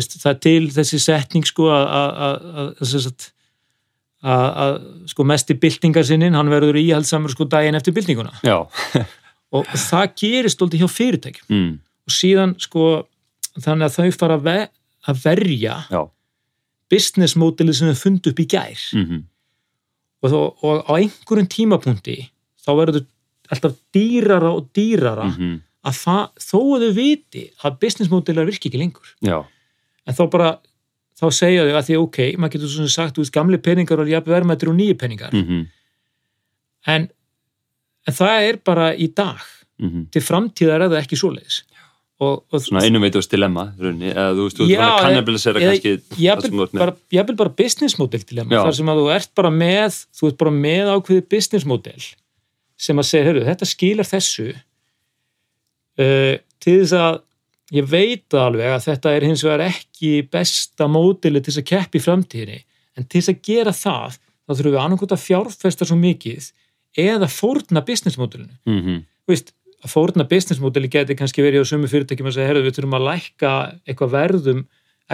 veist, það er til þessi setning sko að, að, að, að, að, að, að sko mest í byltingarsinnin, hann verður íhaldsamur sko daginn eftir byltinguna og, það gerist alltaf hjá fyrirtækjum Mm. og síðan sko þannig að þau fara að, ve að verja Já. business modelið sem þau fundu upp í gær Mhm. og, þó, og á einhverjum tímapunkti þá verður alltaf dýrara og dýrara Mhm. að það, þó að þau viti að business modelar virki ekki lengur Já. en þá bara, þá segja þau að því ok, maður getur svona sagt, þú veist, gamli peningar og jafn verðmættir og nýju peningar Mhm. en, en það er bara í dag Mhm. til framtíðar er það ekki svoleiðis og, og Svona einum veitur dilemma, runni, eða þú veist, þú ert Já, svona kannabilisera kannski það sem þú ert með. bara, jafnvel bara business model dilemma, Já. þar sem að þú ert bara með þú ert bara með ákveði business model sem að segja, heyrðu, þetta skilar þessu uh, til þess að ég veit alveg að þetta er hins vegar ekki besta módeli til þess að keppi framtíðinni en til þess að gera það þá þurfum við annarkot að fjárfesta svo mikið eða fórna business modelinu Mhm. Þú veist, að fórna business modeli geti kannski verið á sömu fyrirtækjum að segja, herðu, við þurfum að lækka eitthvað verðum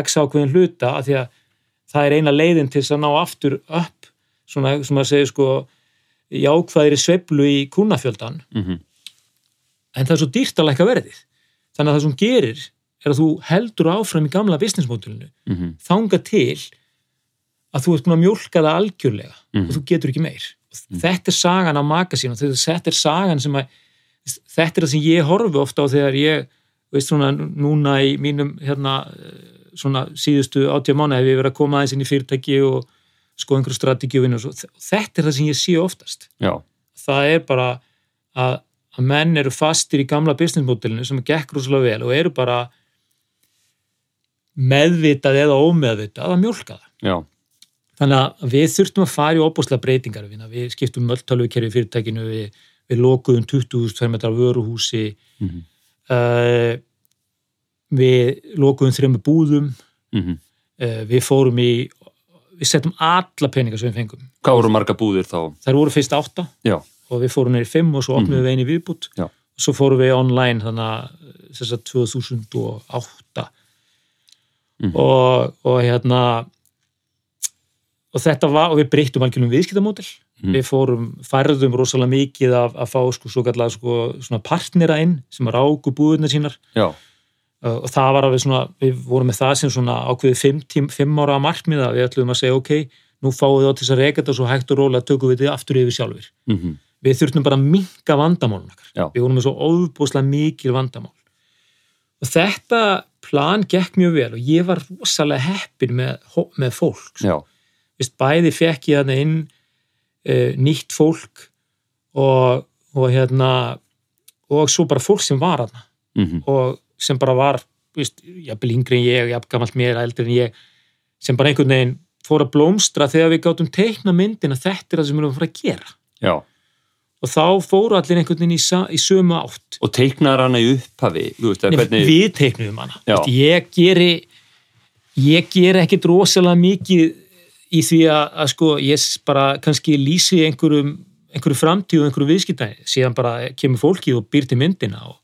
x ákveðin hluta af því að það er eina leiðin til þess að ná aftur upp svona, sem að segja sko jákvæðri sveiflu í kúnafjöldan Mhm. en það er svo dýrt að lækka verðið þannig að það sem gerir er að þú heldur áfram í gamla business modelinu Mhm. þanga til að þú ert búin að mjólka það algjörlega Mhm. og þú getur ekki meir þetta er sagan sín og þetta er sagan sem að þetta er það sem ég horfi ofta á þegar ég veist svona núna í mínum hérna svona síðustu átjá mánu hef ég verið að koma aðeins inn í fyrirtæki og sko einhverju strategíu og svo. þetta er það sem ég sé oftast já, það er bara að, að menn eru fastir í gamla businessmodellinu sem gekk rosalega vel og eru bara meðvitað eða ómeðvitað að mjólka það. já, Þannig að við þurftum að fara í óbúslega breytingar við, við skiptum mölltalvökerfi í fyrirtækinu við, við lokuðum 20.000 fermetrar vöruhúsi Mhm. uh, við lokuðum þrejum búðum mhm. uh, við fórum í við settum alla peningar sem við fengum. Hvað voru marga búðir þá? þær voru fyrst átta. Já, og við fórum neyri fimm og svo opnum við einu viðbútt Já. og svo fórum við online þannig að þess að 2008 Mhm. og, og hérna og þetta var, og við breyttum algjörnum viðskiptamódel. Mhm. við fórum, færðum rosalega mikið af að fá sko svo kallega sko svona partnera inn sem ráku búðuna sínar. Já, og það var alveg svona, við vorum með það sem svona ákveðið fimm, tím, fimm ára markmiða við ætlum að segja ok, nú fáum við á til þess að reyka þetta og svo hægt og rólega tökum við þetta aftur yfir sjálfur mhm, við þurftum bara að minka vandamálun við vorum með svo óbúslega mikil vandamál. Og þetta plan gekk mjög vel og ég var rosalega heppin með, með fólk. Vist, bæði fekk ég þarna inn uh, nýtt fólk og, og hérna og svo bara fólk sem var þarna. Mhm, og sem bara var víst, jafnvel yngri en ég, jafnvel gammalt mér eldri en ég, sem bara einhvern veginn fór að blómstra þegar við gátum teikna myndin að þetta er það sem við erum að fara að gera. Já. Og þá fóru allir einhvern veginn í, í sömu átt. Og teiknar hana í upphafi þú veist, Nei, hvernig við teiknum hana. Vist, ég geri ég geri ekkit rosalega mikið í því að, að sko ég bara kannski lýsi einhverjum einhverju framtíð og einhverju viðskiptæði síðan bara kemur fólkið og býr til myndina og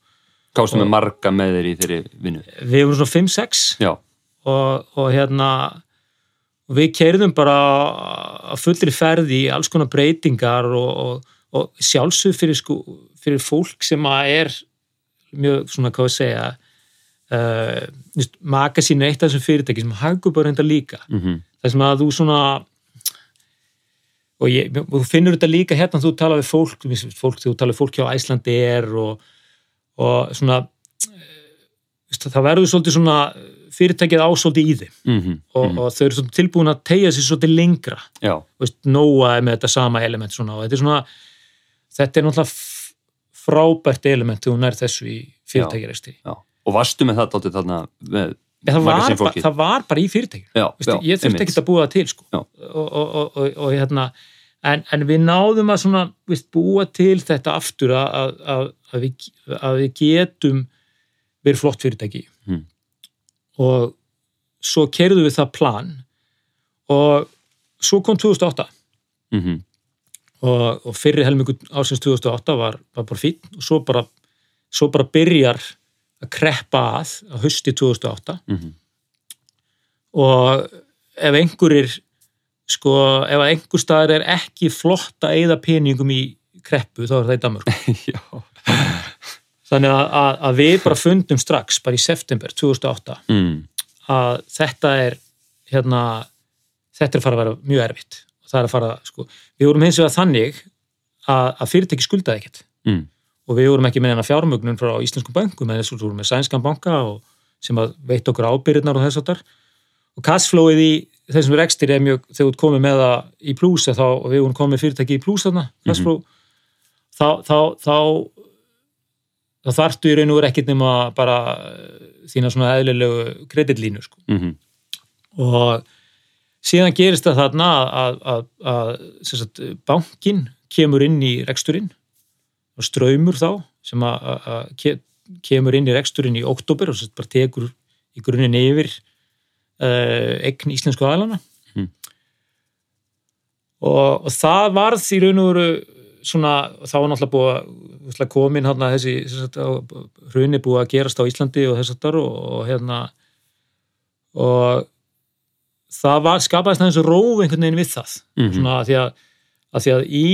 kástu með marga með þér í þeirri vinnu? Við vorum svona 5-6 já, og, og hérna við keirðum bara að fullri ferði í alls konar breytingar og, og, og sjálfsög fyrir, sko, fyrir fólk sem að er mjög svona hvað að segja uh, maka sínu eitt af þessum fyrirtæki sem hagur bara enda líka. Mhm, það sem að þú svona og, ég, og þú finnur þetta líka hérna þú tala við fólk, fólk þú tala við fólk hjá Æslandi er og, og svona eh, það verður svolítið svona fyrirtækið ásóldi í þeim. Mhm, og, mhm, og þau eru tilbúin að tegja sér svolítið lengra. Nóa með þetta sama element svona, og þetta er svona þetta er náttúrulega frábært element þegar hún er þessu í fyrirtækjareisti já og varstu með það dálítið þarna með það, var ba- það var bara í fyrirtækjum já, Vistu, já, ég þurfti ekki að búa það til sko. Og, og, og, og, og hérna en, en við náðum að svona, viðst, búa til þetta aftur að, að, að, að, við, að við getum verið flott fyrirtæki. Mm. og svo kerðum við það plan. Og svo kom 2008 Mhm, og, og fyrri helmingu ásins 2008 var, var bara fín og svo bara, svo bara byrjar að kreppa að á hösti 2008 mhm, og ef einhverjir sko, ef einhver staðar er ekki flott að eyða peningum í kreppu, þá er það í Danmörku. Já, þannig að, að, við bara fundum strax, bara í september 2008, mm, að þetta er hérna, þetta er að fara að vera mjög erfitt. Og það er að fara, sko, við vorum hins vegar þannig að, að fyrirtæki skuldaði ekkert. Mm, og við vorum ekki með hennar fjármögnun frá íslenskum bankum, en þess að við vorum með sænskan banka og sem að veit okkur ábyrðnar og þess að þar og cashflowið í þessum rekstir er mjög, þegar ert komið með það í plúsa þá, og við vorum komið fyrirtæki í plús þarna, cashflow þá, þá, þá þá þarftu í raun og veru ekkert nema bara eh, þína svona eðlilegu kreditlínu sko. mhm, og síðan gerist það þarna að, að, að sagt, bankin kemur inn í reksturinn og ströymur þá sem að, að, að ke, kemur inn í reksturinn í oktober og bara tekur í grunninn yfir uh, eign íslensku aðlana Mhm. og, og það varð í raun og veru svona, þá var náttúrulega búið að komin hann að þessi á- hruni búið að gerast á Íslandi og þess að þar og, og hérna og það var skapaðist aðeins róf einhvern veginn við það. Mhm, svona að því að, að því að í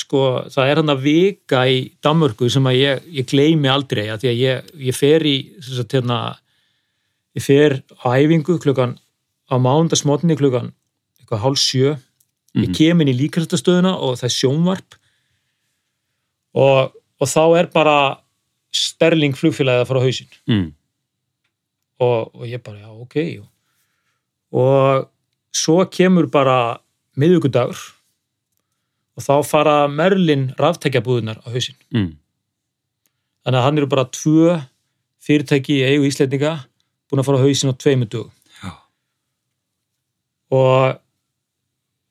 sko, það er hann að vika í Danmörku sem að ég, ég gleymi aldrei að því að ég, ég fer í sagt, hérna, ég fer á æfingu klukkan á mándagsmotni klukkan eitthvað hálf sjö. Ég Mhm. kem inn í líkastastöðuna og það er sjónvarp og, og þá er bara sterling flugfélagið að fara á hausinn mm. og, og ég bara, já, ok og, svo kemur bara miðugudagur og þá fara Merlin ráftækjabúðunar á hausinn Mm. þannig að hann eru bara tvö fyrirtæki í eigu íslendinga búin að fara á hausinn á tveimur dögum Já. og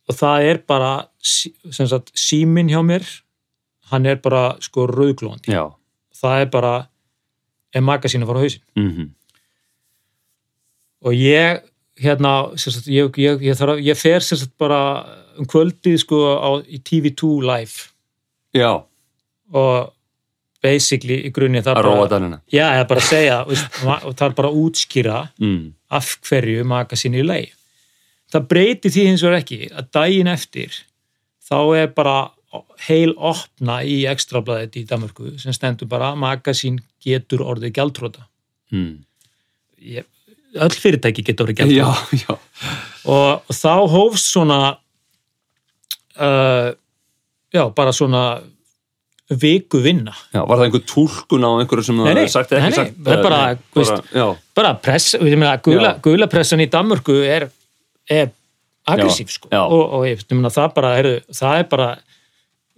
og það er bara sí- sem sagt, síminn hjá mér hann er bara sko rauðglóðandi Já. það er bara er magasín að fara á hausinn. Mm og ég hérna, sagt, ég, ég, ég, þarf, ég fer sagt bara um kvöldið sko á, í TV2 live. Já, og basically í grunni það bara, já, bara segja veist, og það er bara að útskýra Mm. af hverju magasín er í leið það breytir því hins vegar ekki að daginn eftir þá er bara heil opna í ekstrablaðið í Danmörku sem stendur bara magasín getur orðið gjaldróta Mm. ég, öll fyrirtæki getur orðið já. og, og þá hófst svona uh, já, bara svona viku vinna Já, var það einhver túlkun á einhverju sem Nei, það nei, er sagt nei, ekki nei, sagt? það er bara, Nei, þú veist, bara press, ég meina, gula, gula pressan í Danmörku er, er aggressív sko já. og, og ég meina, það bara er, það er bara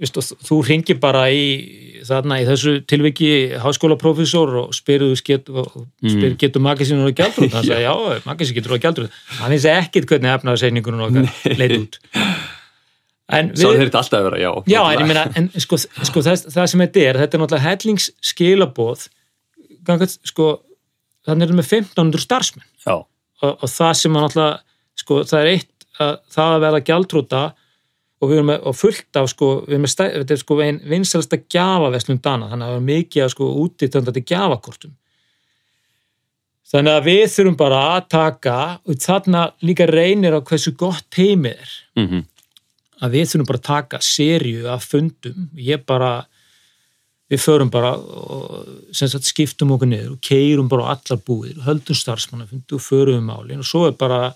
Vistu, þú ringir bara í þarna í þessu tilviki háskólaprófessor og spyrir get, og Mm. spyr, getur magasínur og gældur hann sagði já, magasín getur og gældur hann finnst ekkit hvernig efnaðarseiningunum okkar leit út. Sá þeir þetta alltaf að vera, já. Já, en ég meina, en sko, sko það, það sem þetta er, þetta er náttúrulega hellingsskilaboð, sko, þannig er með 1500 starfsmenn. Og, og það sem náttúrulega, sko, það er eitt að það að vera gjaldrúta og við erum með, og fullt af, sko, við erum með, stæ, þetta er sko einn vinsalasta gjafaveslum dana, þannig að það er mikið að sko útitöndandi gjafakortum. Þannig að við þurfum bara að taka, og þarna líka reynir á hversu gott teimið er. Mm að við þurfum bara að taka serju af fundum, ég bara við förum bara og sem sagt skiptum okkur niður og keirum bara allar búið og höldum starfsmannafundi og förum um málin. Og svo er bara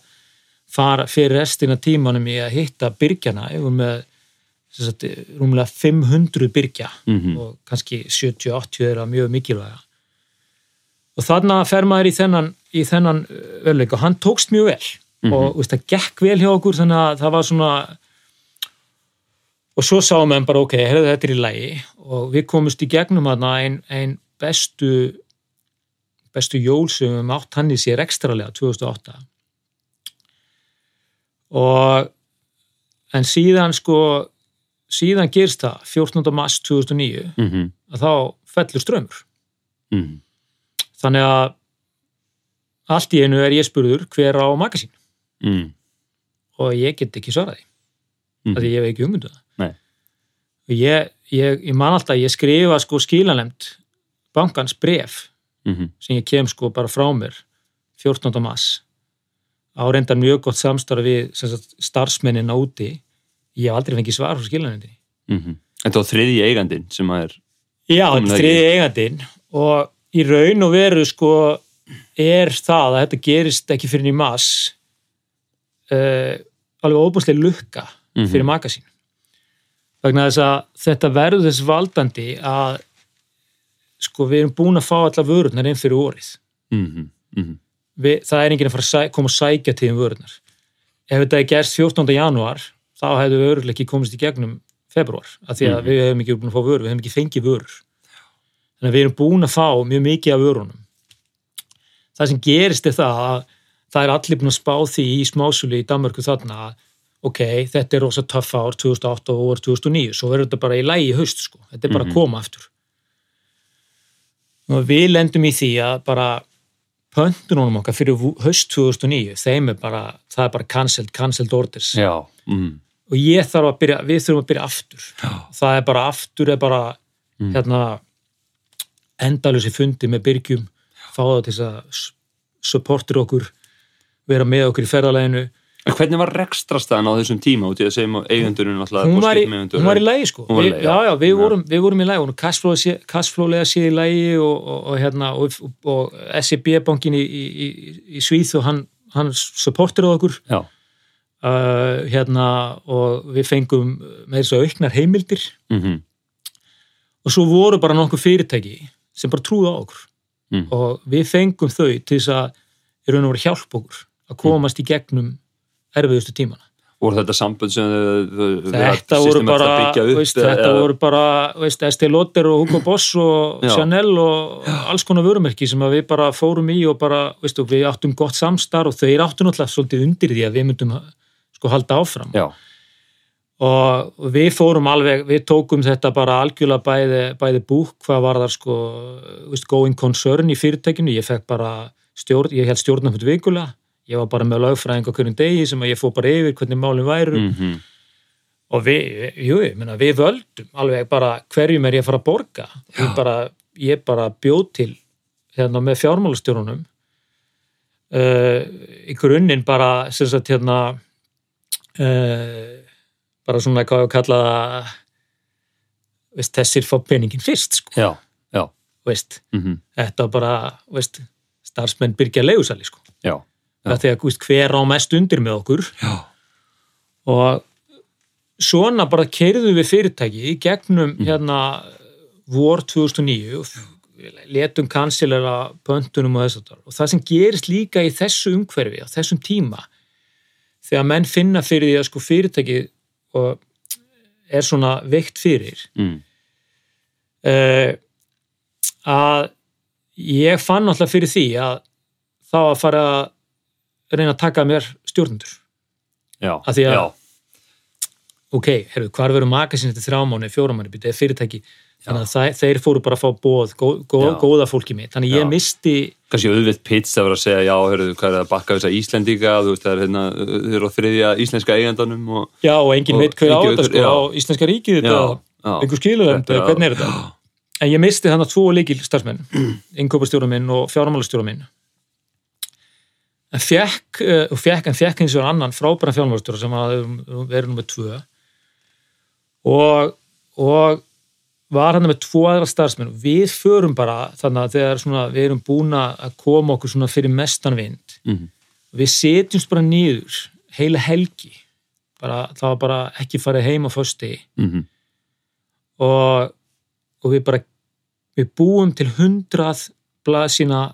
fara fyrir restina tímanum í að hitta byrgjana, ég var með sagt, rúmlega 500 byrgja Mhm. og kannski 70-80 er mjög mikilvæga. Og þarna fer maður í þennan, í þennan öðleik og hann tókst mjög vel. Og veist, það gekk vel hjá okkur þannig að það var svona og svo sáum við bara ok, heyrðu, þetta er í lægi og við komumst í gegnum þarna ein, ein bestu bestu jól sem við mátt hann í sér ekstralega 2008 og en síðan sko síðan gerst það 14. mars 2009 mm að þá fellur strömmur mm. þannig að allt í einu er ég spurður hver á magasín Mm. og ég get ekki svaraði Mm. af því ég hef ekki það Nei. og ég, ég, ég man alltaf ég skrifa sko skilanemt bankans bref Mm. sem ég kem sko bara frá mér 14. mars á reyndar mjög gott samstarf við sagt, starfsmennin á úti ég hef aldrei fengið svar frá skilanemndinni Mm. Þetta var þriði eigandinn sem að er Já, þriði eigandinn og í raun og veru sko er það að þetta gerist ekki fyrir í mass uh, alveg óbúslega lukka Mhm. fyrir magasín vegna þess að þetta verður þess valdandi að sko við erum búin að fá allar vörurnar inn fyrir orið mm. Mm. Við, það er enginn að fara að koma að sækja til þeim vörurnar ef þetta er gerst 14. janúar þá hefðu við örugglega ekki komist í gegnum februar, af því að Mhm. við hefum ekki búin að fá vörur, við hefum ekki fengið vörur þannig að við erum búin að fá mjög mikið af vörunum það sem gerist er það að það er allir búin að spá því í smásuli í Danmörku þarna að ok, þetta er rosa töff ár 2008 og ár 2009, svo verður þetta bara í lægi í haust sko, þetta er bara Mhm. að koma aftur og við lendum í því að bara pöntunum okkar fyrir haust 2009 þeim er bara, það er bara cancelled, cancelled orders Já. Mm. og ég þarf að byrja, við þurfum að byrja aftur Já. það er bara aftur er bara Mm. hérna endalusi fundi með byrgjum fá það til þess að supportir okkur vera með okkur í ferðaleginu En hvernig var rekstrastæðan á þessum tíma út í að segja eigendurinn alltaf hún var, í, hún var í lægi sko Hún var í lagi, já, já. já, við, Já. vorum, við vorum í lægi og cashflowlega séð í lægi og, og, og, hérna, og, og, og SEB bankin í, í, í, í Svíð og hann, hann supportir okkur Já. uh, hérna og við fengum með þessu auknar heimildir mhm, og svo voru bara nokkuð fyrirtæki sem bara trúðu á okkur Mm. og við fengum þau til þess að í raun og veru hjálpa okkur að komast í gegnum erfiðustu tímana. Voru þetta sambund sem þau- þetta voru bara veist, þetta eða- voru bara veist, Estée Lauder og Hugo Boss og Já. Chanel og alls konar vörumerki sem við bara fórum í og bara veist, og við áttum gott samstar og þeir áttu náttúrulega svolítið undir því að við myndum sko halda áfram. Já, og við fórum alveg, við tókum þetta bara algjörlega bæði, bæði búk hvað var það sko, veist, going concern í fyrirtækinu, ég fekk bara stjórn, ég held stjórnafnut vikulega ég var bara með lögfræðing á hverjum degi sem ég fór bara yfir hvernig málinn væru. Mhm, og við, jú, ég meina, við völdum alveg bara hverjum er ég að fara að borga. Ég bara, ég bara bjóð til hérna með fjármálastjórunum uh, í grunninn bara sem sagt hérna uh, bara svona hvað ég kalla það veist, þessir fá peningin fyrst sko, já, já. Veist, mhm, þetta var bara veist, starfsmenn byrgja leigusali sko, já, Það þegar veist, hver á mest undir með okkur. Já, og svona bara keirðu við fyrirtæki í gegnum hérna vor 2009 og letum kansilera pöntunum og þess að og það sem gerist líka í þessu umhverfi á þessum tíma þegar menn finna fyrir því að sko fyrirtæki og er svona veikt fyrir mm, uh, að ég fann alltaf fyrir því að þá að fara að reyna að taka að mér stjórnundur já, Af því að- já, ok, herru, hvar verður makasinn eftir þrjámáni, fjóramáni, býta, eða fyrirtæki? Þannig að það, þeir fóru bara að fá bóð gó, gó, Já. góða fólki mitt, þannig ég Já. misti kannski auðvitt pits að vera að segja já, hörðu, hvað er það að bakka þessa Íslendinga? Þú veist, það er hérna, þau eru á þriðja íslenska eigandanum og já, og enginn Og veit hver á enginn þetta sko, á Íslenska ríkið þetta, einhver Þetta þetta, er hvernig að- er þetta? en ég misti þannig að tvo líkil starfsmenn innkópastjóra minn og fjármálastjóra minn en fekk uh, og fekk, en fekk eins og annan frábæran fjármálastjóra sem að verið nummið tvö. Og, og var hann með tvo aðra starfsmenn. Við förum bara þannig að þegar svona, við erum búin að koma okkur fyrir mestan vind. Mhm. við setjumst bara niður heila helgi. Bara, það var bara ekki farið heim á fösti mhm, og, og við bara við búum til hundrað blaðsina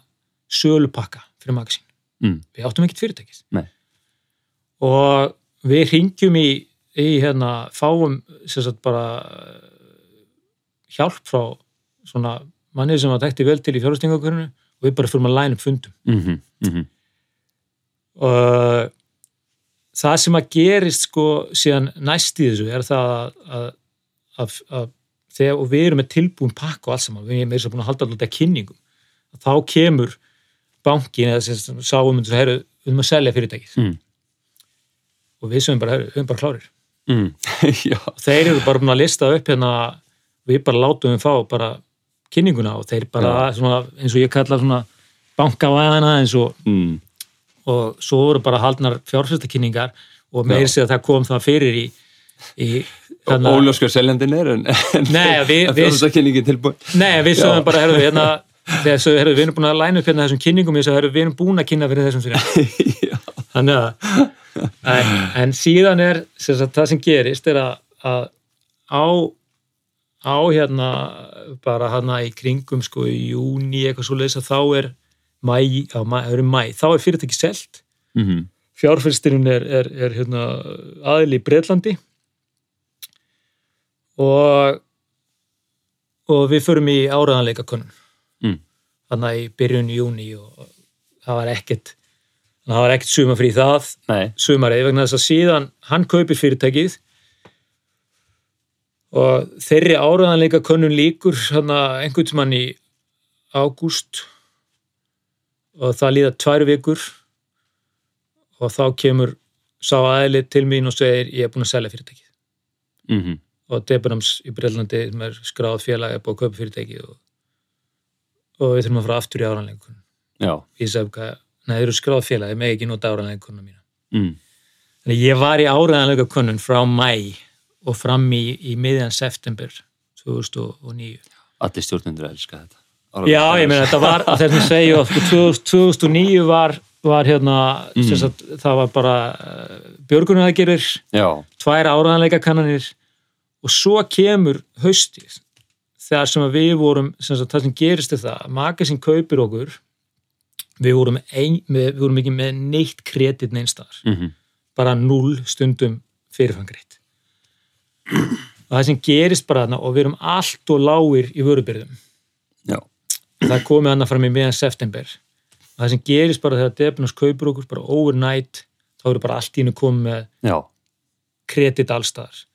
sölupakka fyrir magasín mm, við áttum ekkert fyrirtækið Nei. og við ringjum í, í hérna, fáum sagt bara eh, hjálp frá svona mannið sem var tekti vel til í fjárhustingakörinu og við bara fyrir að læna upp fundum. Mhm, mhm, og það sem að gerist sko síðan næst í þessu er það að, að, að, að þegar, og við erum með tilbúin pakka og allt saman, við erum meira svo búin að halda alltaf kynningum, þá kemur bankin eða sem sáum við herru, við erum að selja fyrirtækið. Mm. og við sem bara, herru, við erum bara klárir. Mm, þeir eru bara búin að lista upp hérna, við bara látum við fá bara kynninguna og þeir bara svona, eins og ég kalla svona bankavæðina eins og mm, og svo voru bara haldnar fjárfæstakynningar og meir sér að það kom það fyrir í, í að óljóskar seljandin er en, en fjárhundakynningin tilbúin. Nei, við Já. sögum bara, herru, hérna sögum, herru, við erum búin að læna upp hérna þessum kynningum sagði, herru, við erum búin að kynna fyrir þessum já, þannig að en, en síðan er sem sagt, það sem gerist er að, að á á hérna bara hérna í kringum sko í júni eitthvað svo leiðis að þá er mæ, á, mæ, mæ, þá er fyrirtæki selt. Mhm, fjárfyrstirinn er, er, er hérna, aðil í Breitlandi og og við förum í áraðanleika konun Mm. Þannig að í byrjun júni og það var ekkert það var ekkert suma frí það sumarið vegna þess að síðan hann kaupir fyrirtækið og þeirri áraðanleika konun líkur einhvern tímann í ágúst og það líða tvær vikur og þá kemur sá aðli til mín og segir ég er búin að selja fyrirtækið. Mhm, og Debenhams í Breitlandi sem er skráð félag er búin að kaupa fyrirtækið og, og við þurfum að fara aftur í áraðanleika já, ég sagði hvað, þeir eru skráð félag ég meg ekki nota áraðanleika konuna mína. Mm, Þannig ég var í áræðanlega könnun frá mæ og fram í, í miðjan september 2009. allir stjórnendur elska þetta. Já, ég meina þetta var, þess að segja, sko, 2000 2009 var var hérna Mm. sagt, það var bara uh, björgunaraðgerir, já, tvær áraðanleika kannanir og svo kemur haustið þegar sem við vorum sem sagt, það sem gerist er það, magasín kaupir okkur við vorum, ein, með, við vorum ekki með neitt kredit neinstar, mhm, bara null stundum fyrirfangreitt og það sem gerist bara þarna og við erum allt og lágir í vörubyrðum já, það komið annað fram í meðan september. Og það sem gerist bara þegar Debinos kaupir okkur bara overnight, þá eru bara allt í hennu komið með kredit allstaðar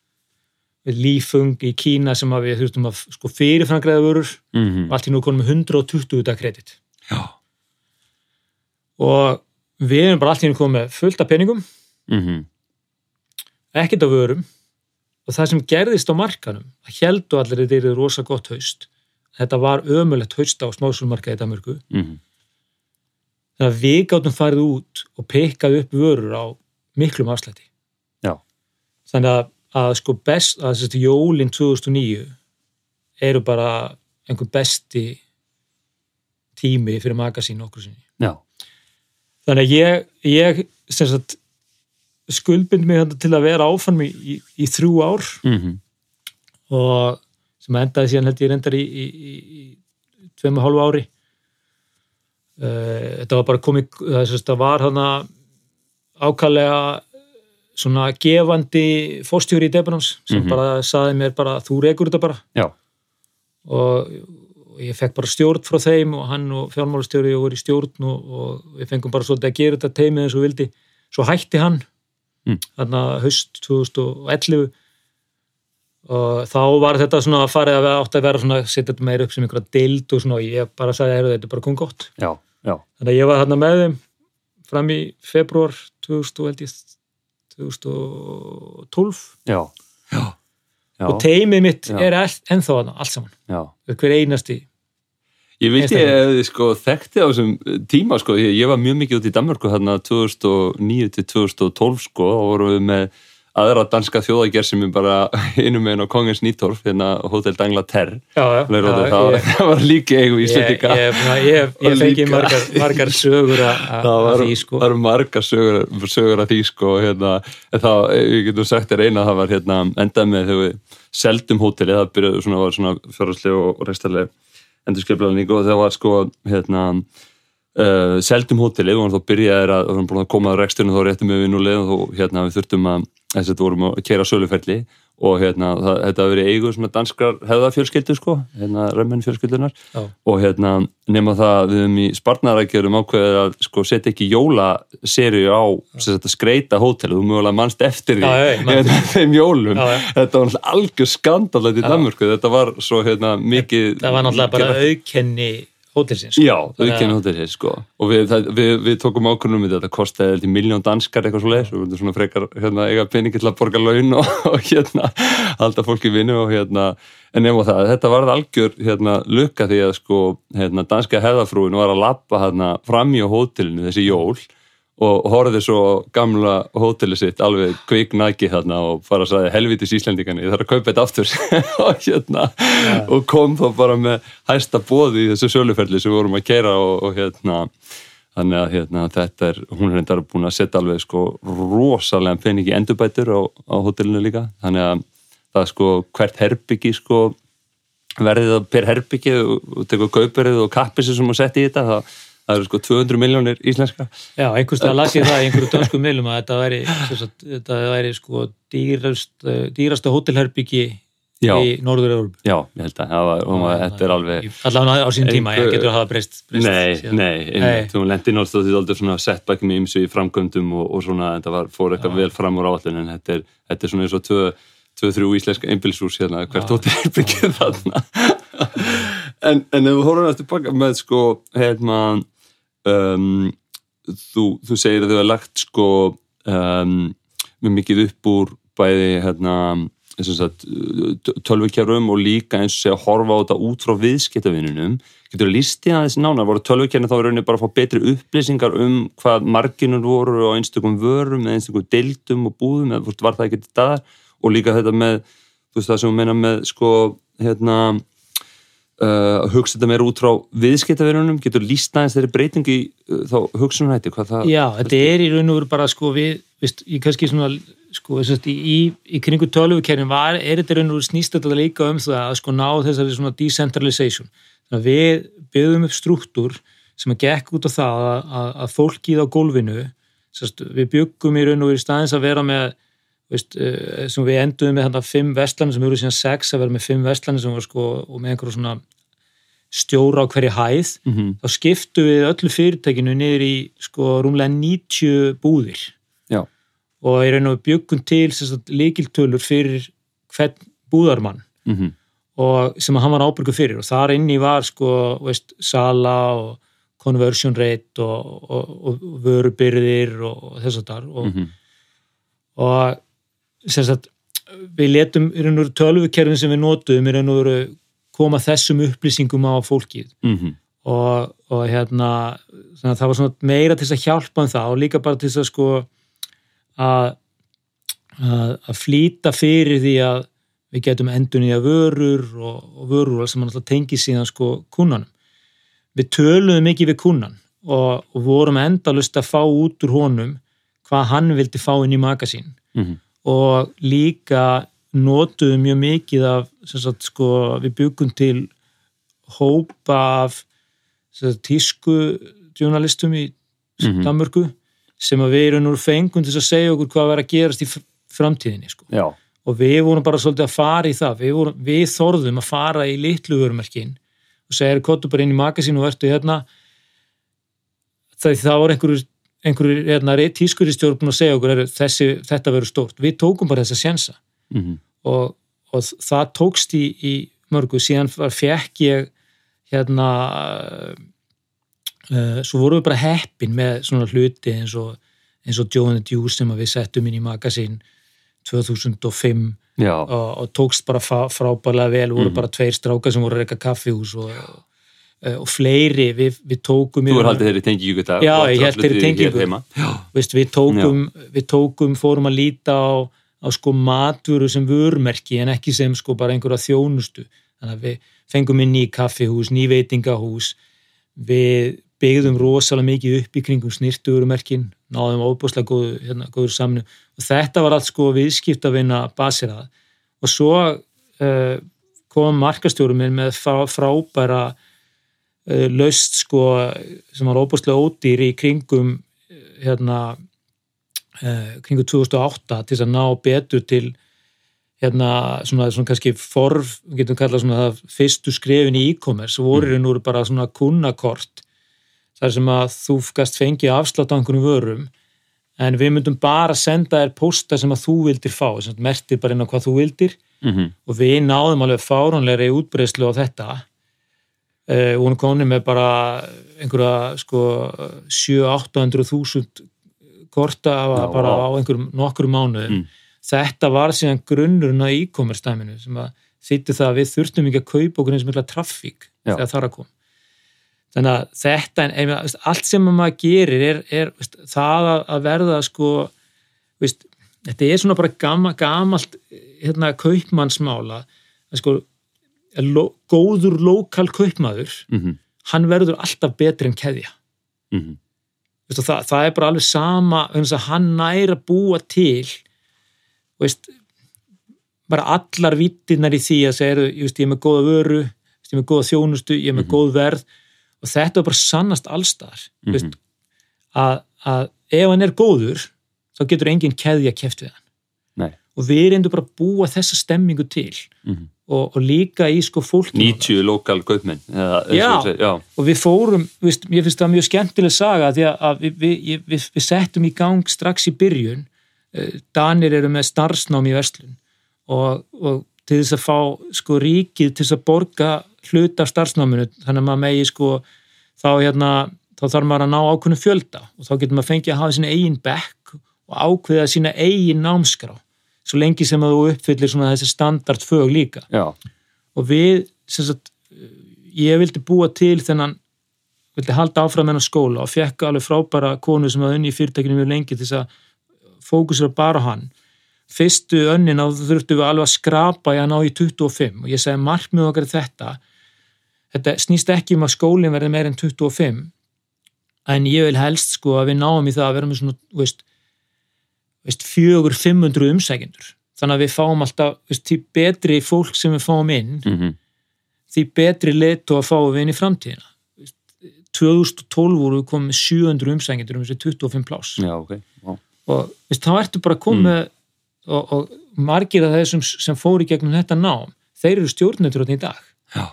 lífung í Kína sem að við þurftum að sko fyrirfrangræða vörur. Mhm, og allt í nú konum með 120 dag kredit. Já, og við erum bara allt í hennu komið fullt af peningum, mhm, ekkert af vörum. Og það sem gerðist á markanum það heldu allir að þetta er rosa gott haust. Þetta var ömulegt haust á smásúlmarkaði í Danmörku. Mhm, þannig að við gáttum farið út og pekkað upp vörur á miklum afslætti. Já, þannig að, að sko best að þessi jólin 2009 eru bara einhver besti tími fyrir magasín okkur sinni. Já, þannig að ég, ég sem sagt skuldbind mig til að vera áfann í, í, í þrjú ár. Mhm, og sem endaði síðan held ég reyndar í, í, tveim og hálfu ári. Uh, þetta var bara komið það, var þarna ákallega svona gefandi fórstjóri í Debenhams sem Mhm. bara saði mér bara þú rekur þetta bara. Já, og, ég fekk bara stjórn frá þeim og hann og fjármálastjóri og í stjórn og, og við fengum bara svolítið að gera þetta teimið eins og vildi. Svo hætti hann Mm. þarna haust 2011 og þá var þetta svona að farið að átt að vera svona að setja þetta meira upp sem einhverja deild og svona. Og ég bara sagði að þetta er bara kom gott já, já, þannig að ég var þarna með þeim fram í februar 2000 held ég 2012 já, já, já, og teimið mitt Já. er ennþá allt saman já. hver einasti Ég vildi Einstaklega. að sko, þekkti á þessum tíma sko, ég, ég var mjög mikið út í Danmarku hérna 2009 til 2012 sko, og vorum við með aðra danska þjóðagerð sem er bara innum meginn á Kongens Nýtorf, hérna Hotel já, það, það, það var líka eigu ég, Íslandika ég, fengi margar, margar sögur að að- það að var, því sko. það eru margar sögur, sögur að því sko, hérna, en þá, ég getur sagt þér eina það var hérna, endað með þegar við seldum hótelið, það byrjaði svona, var svona fjárhagsleg og restarleg endur skeflaðning og það var sko hérna uh, seldum hótelið og þá byrjaði að, að koma að reksturinn þá réttum við vinnuleg og hérna við þurftum að þess að þetta vorum að kera söluferli og hérna það, þetta hafi verið eigu svona danskar hefðafjölskyldu sko, hérna römmen fjölskyldunar Já. og hérna nema það að við höfum í spartnarækjörum ákveðið að sko setja ekki jólaserju á sagt skreita hótelið, þú mögulega mannst eftir því Já, hérna, þeim jólum. Já, þetta var algjör skandalegt í. Danmörku, þetta var svo hérna mikið það var náttúrulega bara aukenni hótelsins Já, Þannig að- auðvitað hótelið sko. Og við, það, við, við tókum ákvörnum við þetta kostaði til miljón danskar eitthvað svo leis og við svona frekar hérna, eiga peningi til að borga laun og, og hérna halda fólki vinnu og hérna en nefnum það, þetta varð algjör hérna lukka því að sko hérna danska hefðafrúin var að lappa hérna fram í á hótelinu þessi jól og horfði svo gamla hótelið sitt alveg kviknæki þarna og bara sagði helvitis Íslendingan ég þarf að kaupa þetta aftur. Og hérna og kom þá bara með hæsta bóði í þessu söluferli sem við vorum að keira og, og hérna þannig að hérna, þetta er, hún er reyndar búin að setja alveg sko rosalega peningi endurbætur á, á hótelinu líka. Þannig að það sko hvert herbyggi sko verðið per herbyggi og, og tekur kauperið og kappisir sem að setja í þetta það, það eru sko 200 miljónir íslenska Já, einhverstað las ég það í einhverju dönsku miðlum að þetta væri, sagt, þetta væri sko dýrast, eh, dýrasta hótelherbyggi Já. í Norður-Európa Já, ég held að það var, hún var, þetta er alveg allavega á sín tíma, ég getur að hafa breyst, Nei, síðan. nei, þú lendi náttúrulega því aldrei svona setback með ymsu í framgöndum og, og svona, þetta var, fór eitthvað vel fram úr áallin en þetta er, þetta er svona eins og tvö, tvö þrjú íslenska einbilshús hérna, hvert hóttir er byggið þarna. En, en ef við horfum eftir baka með sko, hérna um, þú, þú segir að þau hafa lagt sko um, með mikið upp úr bæði hérna tölvukerfum og líka eins og segja að horfa á þetta út frá viðskiptavinnunum getur að lísti aðeins nánar, voru tölvukerfin þá rauninni bara að fá betri upplýsingar um hvað marginur voru á einstakum vörum eða einstakum deildum og búðum eða veist, var það ekki þetta og líka þetta með þú veist það sem við meina með sko hérna uh, hugsa þetta meira út frá viðskiptaverunum, getur líst aðeins þeirri breytingu í uh, þá hugsunarhætti, hvað það Já, þetta er í raun og veru bara sko við, veist, ég kannski svona sko, þess, í, í, í kringu tölvukerfin var, er þetta í raun og veru snýst þetta líka um það að sko ná þessari svona decentralization. Þannig að við byggðum upp struktúr sem að gekk út á það að, að, að fólkið á gólfinu sérst, við byggum í raun og veru staðins að vera með veist, uh, sem við enduðum með þannig fimm vestlanir sem eru síðan sex að vera með fimm vestlanir sem var sko og með einhverju svona stjóra á hverju hæð mm -hmm. þá skiptu við öllu fyrirtækinu niður í sko rúmlega 90 búðir Já. og ég reyna að byggum til líkiltölur fyrir hvern búðarmann Mm -hmm. og sem hann var ábyrgu fyrir og þar inni var sko veist, sala og conversion rate og, og, og vörubyrðir og, og þess að þar og, og sem sagt við letum tölvukerfin sem við notuðum í raun og veru koma þessum upplýsingum á fólkið Mhm. og, og hérna það var meira til að hjálpa um það og líka bara til að sko að flýta fyrir því að við getum endun í að vörur og, og vörur sem alltaf tengi síðan sko kunnanum við töluðum ekki við kunnan og, og vorum endalust að fá út úr honum hvað hann vildi fá inn í magasín Mhm. Og líka notuðum mjög mikið af sagt, sko, við byggum til hópa af sagt, tísku journalistum í Mhm. Danmörku sem að við erum nú fengum til að segja okkur hvað var að gerast í fr- framtíðinni sko. Og við vorum bara svolítið að fara í það við, vorum, við þorðum að fara í litlu vörumerkin og segja, kottu bara inn í magasín og vertu hérna það, það voru einhverjur einhverjur hérna, tískur í stjórn búin að segja okkur, "Heyrðu, þessi, þetta verður stórt. Við tókum bara þessa sjensa Mhm. og, og það tókst í, í mörgu, síðan fekk ég hérna uh, svo vorum við bara heppin með svona hluti eins og eins og Joe and the Juice sem við settum inn í magasín 2005 já, og, og tókst bara frá, frábærlega vel. Voru Mhm. bara tveir strákar sem voru að reyka kaffihús og, og, og fleiri við, við tókum þú er haldið þeirri tengingu í dag Já, ég hélt þeirri tengingu. Veist, við, tókum, við tókum, fórum að líta á, á sko matvöru sem vörmerki en ekki sem sko bara einhverja þjónustu. Þannig að við fengum inn ný kaffihús, ný veitingahús. Við byggðum rosalega mikið upp í kringum snirtuverumerkin náðum óbúslega góðu, hérna, góður samnu og þetta var allt sko viðskiptavinna basirað og svo uh, kom markastjórum minn með frá, frábæra laust sko sem var óbúslega ódýr í kringum uh, hérna uh, kringum 2008 til að ná betur til hérna svona, svona kannski forf, getum kallað svona það fyrstu skrefin í e-commerce voru mm. nú bara svona kunnakort þar sem að þú gast fengið afslátt á einhvern vörum en við myndum bara senda þér posta sem að þú vildir fá, mertir bara inn á hvað þú vildir Mhm. og við náðum alveg fáránlegri útbreyslu á þetta uh, og hún koni með bara einhverja sko 7-800 þúsund korta Já, bara á einhverjum nokkrum mánuðum Mm. þetta var síðan grunnurinn á e-commerce dæminu sem að þýtti það að við þurftum ekki að kaupa okkur eins mikla traffík Já. þegar það er að koma þannig að þetta, en, allt sem maður gerir er, er veist, það að, verða sko veist, þetta er svona bara gama, gamalt hérna, kaupmannsmála sko góður lokal kaupmaður Mhm. hann verður alltaf betri en keðja Mhm. Veistu, það, það er bara alveg sama hann næri að búa til veist, bara allar vittirnar í því að segja, ég, veist, ég er með góða vöru ég er með góða þjónustu, ég er með Mhm. góð verð og þetta er bara sannast allstaðar Mhm. veist, að, að ef hann er góður þá getur enginn keðja keft við hann Nei. og við reyndum bara að búa þessa stemmingu til Mhm. Og, og líka í sko fólki 90 lokal og Já. já. og við fórum, viðst, ég finnst það mjög skemmtileg saga því að, við, við, við, við settum í gang strax í byrjun Eh, Danir eru með starfsnám í verslun og, og til þess að fá sko ríkið til þess að borga hlut af starfsnáminu þannig að maður megi sko þá hérna þá þarf maður að ná ákveðnu fjölda og þá getur maður fengið að hafa sína eigin bekk og ákveða sína eigin námskrá svo lengi sem að þú uppfyllir svona þessi standardfög líka. Já. og við sem sagt, ég vildi búa til þennan vildi halda áfram þennan skóla og fekk alveg frábæra konu sem hafði unni í fyrirtækinu mjög lengi til þess að fókusera bara hann. Fyrstu önnin á þurftum við alveg að skrapa í að ná í 25 og ég segi markmið okkar þetta. Þetta snýst ekki um að skólinn verði meir en 25 en ég vil helst sko að við náum í það að vera með svona, veist fjögur 500 umsækjendur. Þannig að við fáum alltaf, veist, því betri fólk sem við fáum inn mm því betri letu að fáum við inn í framtíðina. Veist, 2012 voru við komið með 700 umsækjendur um þessi 25 plás já, ok já. og veist, þá ertu bara komið og, og margir af þessum sem fóru í gegnum þetta nám, þeir eru stjórnendur í dag, já.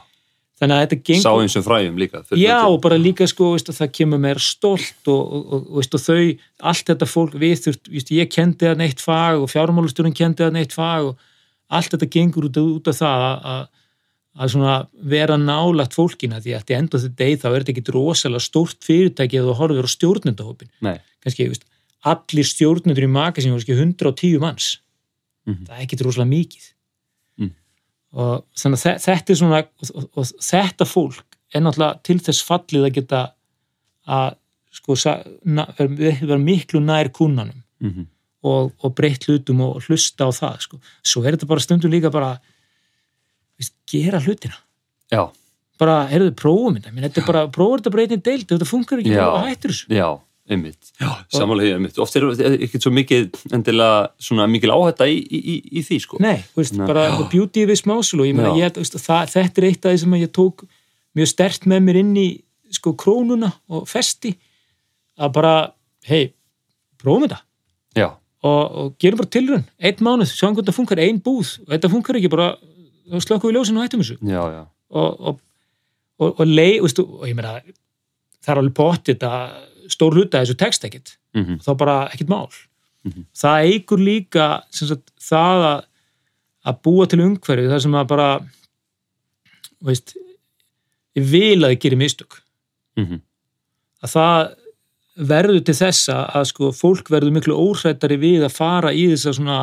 Þannig að þetta gengur sá eins og fræjum líka Já, og bara líka sko, veist, það kemur meira stolt og, og, og, veist, og þau, allt þetta fólk við þurft, veist, ég kendi það neitt fag og fjármálustjórun kendi það neitt fag og allt þetta gengur út, út af það að- að að svona vera nálagt fólkina því að þetta enda þetta deg þá er þetta ekki rosalega stórt fyrirtæki ef þú horfir á stjórnendahópin veist, allir stjórnendur í magasín kannski 110 manns Mhm. það er ekki rosalega mikið Mm. Og þannig að þe- þetta er svona og, og, þetta fólk er náttúrulega til þess fallið að geta að sko vera miklu nær kunnanum Mhm. og, og breytt hlutum og hlusta á það sko. svo er þetta bara stundum líka bara veist, gera hlutina. Já, bara, heyrðu, prófum þetta. Þetta er bara, prófum þetta breytin deild ef þetta funkar ekki, bara hættur þessu. Já, einmitt. Samanlega einmitt, oft er ekkert svo mikið endilega svona mikil áhætta í, í, í, því sko. Nei, þú veist, Nei. bara Já. beauty við ég meina, Já. ég, þú veist, það, þetta er eitt af því sem ég tók mjög stert með mér inn í sko krónuna og festi að bara, hei prófum þetta. Já, og, og gerum bara tilrun, einn mánuð sjáum hvernig það funkar, ein búð, og þetta funkar ekki bara, þá slökkum við ljósinu og hættum þessu. Já, já. Og, og, og, og leið, veistu, og ég meina það er alveg potið að stór hluta þessu text ekkit, mm þá bara ekkit mál. Mhm. það eigur líka sagt, það að, að búa til umhverju það sem að bara veist ég vil að þið gerir mistök. -hmm. að það verður til þessa að sko fólk verður miklu óhrættari við að fara í þess að svona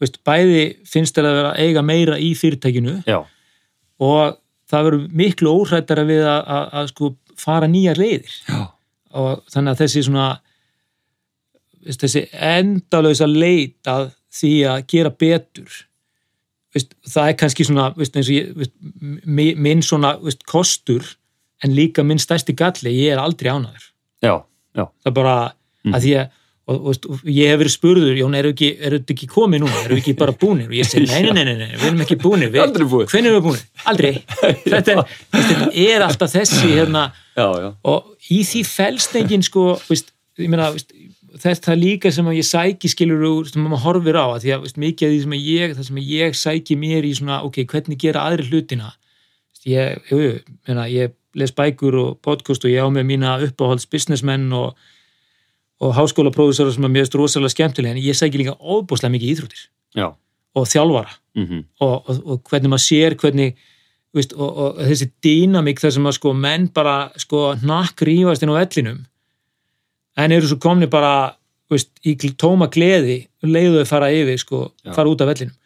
veist, bæði finnst þeir að vera eiga meira í fyrirtækinu já, og það verður miklu óhrættara við að, að, að sko fara nýjar leiðir. Já, og þannig að þessi svona veist, þessi endalösa leit að því að gera betur veist, það er kannski svona veist, ég, minn svona veist, kostur en líka minn stærsti galli, ég er aldrei ánaður já, já, það er bara Mhm. að því að og, og, og ég hef verið spurður, Jón, eru ekki, þetta ekki komið núna, eru ekki bara búnir? Og ég segi, nei, nei, nei, nei, við erum ekki búnir. hvernig erum við búnir? Aldrei, þetta er, þetta er alltaf þessi hérna, já, já, og í því felst engin sko, veist, ég meina veist, þetta líka sem að ég sæki skilur úr, sem maður horfir á, að því að veist, mikið af því sem ég, sem ég sæki mér í svona, ok, hvernig gera aðri hlutina? Ég, meina, ég les bækur og podcast og ég á með mína uppáhalds businessmenn og, og háskólaprófessora sem er mjög rosalega skemmtilega en ég sæki líka óbúslega mikið íþróttir. Já, og þjálfara. Mm og, og, og hvernig maður sér hvernig veist, og, og þessi dýnamík þar sem að sko menn bara sko nakk rífast inn á vellinum en eru svo komni bara veist, í tóma gleði leiðu þau fara yfir sko, Já. fara út af vellinum.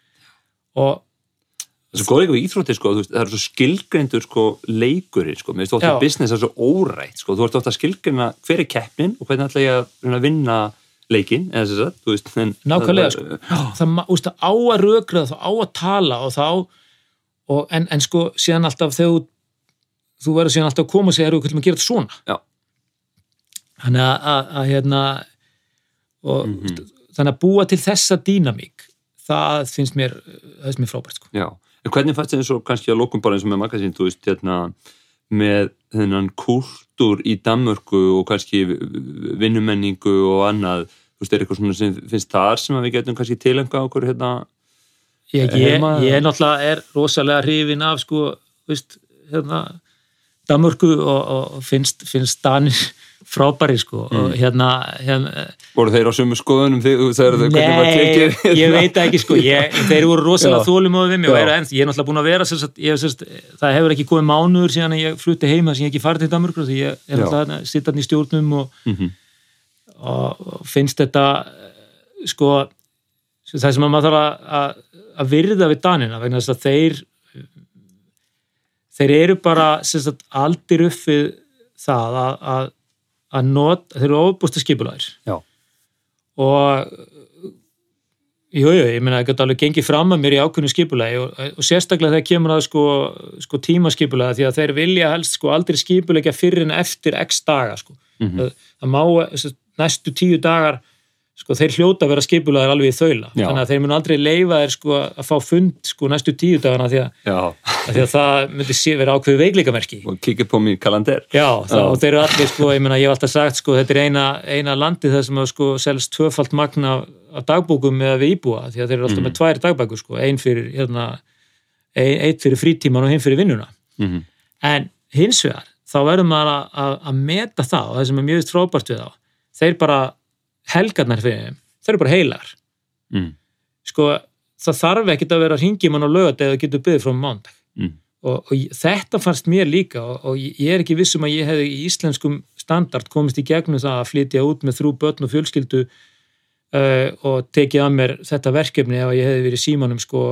Og það er svo góð eitthvað í íþrótti sko, veist, það er svo skilgreindur sko leikurinn sko, mér finnst ofta Já. business er svo órætt sko, þú ert ofta að skilgreina hver er keppnin og hvernig ætla ég að að vinna leikinn, eða þess að, þú veist en, Nákvæmlega, það- sko. það, ma- úst, það á að rökraða, það á að tala og þá og, en, en sko síðan alltaf þegar þú- verður síðan alltaf að koma og segja, "Heyrðu, hvernig maður gera þetta svona Já. þannig að, að, að hérna og Mhm. þannig að búa til þessa dýnamík það finnst mér það finnst mér frábært sko. Já, en hvernig fæst þið eins og kannski að lókum bara eins og með magasín, þú veist, hérna, með þennan kultúr í Danmörku og kannski vinnumenningu og annað, þú veist, er eitthvað svona sem finnst þar sem við getum kannski tilenga okkur hérna, ég, ég, Heima- ég náttúrulega er rosalega hrifin af sko, veist, hérna Danmörku og, og finnst, finnst Danir frábæri sko Mm. og hérna, hérna voru þeir á sömu skoðunum var Nei, ég veit ekki sko ég, þeir voru rosalega Já. þólumóðu við mig og Já. eru enn, ég er náttúrulega búin að vera sagt, sagt, það hefur ekki komið mánuður síðan að ég flutti heima sem ég ekki farið til Danmörkur því ég er Já. náttúrulega sittan í stjórnum og, Mhm. og, og finnst þetta eh, sko það sem að maður þarf að, að, að virða við Danina vegna þess að þeir þeir eru bara sagt, aldir upp við það að, að, að not, þeir eru ofbústa skipulaðir og Jú, jú, ég meina, það geta alveg gengið fram að mér í ákveðinu skipulagi og, og sérstaklega þegar kemur að sko, sko tímaskipulagi því að þeir vilja helst sko aldrei skipulegja fyrir en eftir x daga sko. mm -hmm. það, það má næstu tíu dagar sko þeir hljóta að vera skipulaðir alveg í þaula Já. þannig að þeir mun aldrei leifa þeir sko að fá fund sko næstu tíu dagana því að, að, því að það myndi sé vera ákveðu veikleikamerki og kikið på mér kalender. Já, það, og þeir eru allir sko, ég meina, ég hef alltaf sagt sko, þetta er eina, eina landi þar sem að sko selst tvöfalt magna af dagbókum með við íbúa, því að þeir eru alltaf Mhm. með tvær dagbækur sko, ein fyrir, hérna ein, eitt fyrir frítíman og hinn fyrir vinnuna Mm en hins vegar, þá verður maður að, að, að meta það og það sem er mjög frábært við þá, þeir bara helgarnar fyrir þeim, þeir eru bara heilar mm. sko, það þarf ekkit að vera hringimann á lögat eða getur byggðið frá mándag Mm. og, og þetta fannst mér líka og, og ég er ekki vissum að ég hefði í íslenskum standard komist í gegnum það að flytja út með þrjú börn og fjölskyldu uh, og tekið að mér þetta verkefni ef ég hefði verið símanum sko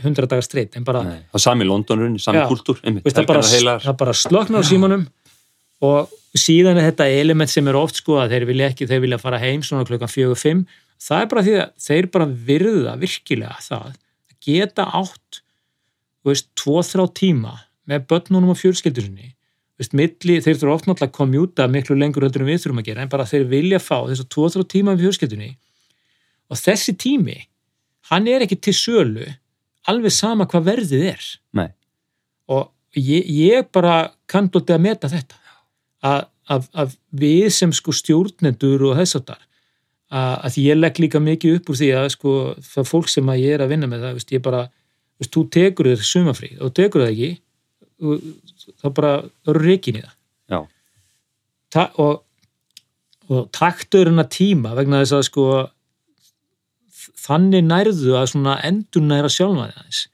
100 dagar streitt en bara, Nei, það er sami Londonurinn, sami Já. kultúr, einmitt, veist, það, bara það bara sloknar á símanum og síðan er þetta element sem er oft sko að þeir vilja ekki, þeir vilja fara heim svona klukkan fjögur, fimm, það er bara því að þeir bara virða virkilega það að geta átt þú veist, tvo, þrjá tíma með börnunum og fjölskyldurinni veist, milli, þeir þurfa oft náttúrulega að komjúta miklu lengur en við þurfum að gera en bara þeir vilja fá þess að tvo, þrjá tíma með fjölskyldunni. Og þessi tími hann er ekki til sölu alveg sama hvað verðið er. Nei, og ég, ég bara kann dóttið að meta þetta að, við sem sko stjórnendur og þess að, að ég legg líka mikið upp úr því að sko það fólk sem að ég er að vinna með það veist, ég bara, veist, þú tekur þér sumafrí og þú tekur það ekki þá bara í það. Já, Ta og, og taktur hennar tíma vegna þess að sko þannig nærðu að svona endur næra sjálfmaði aðeins.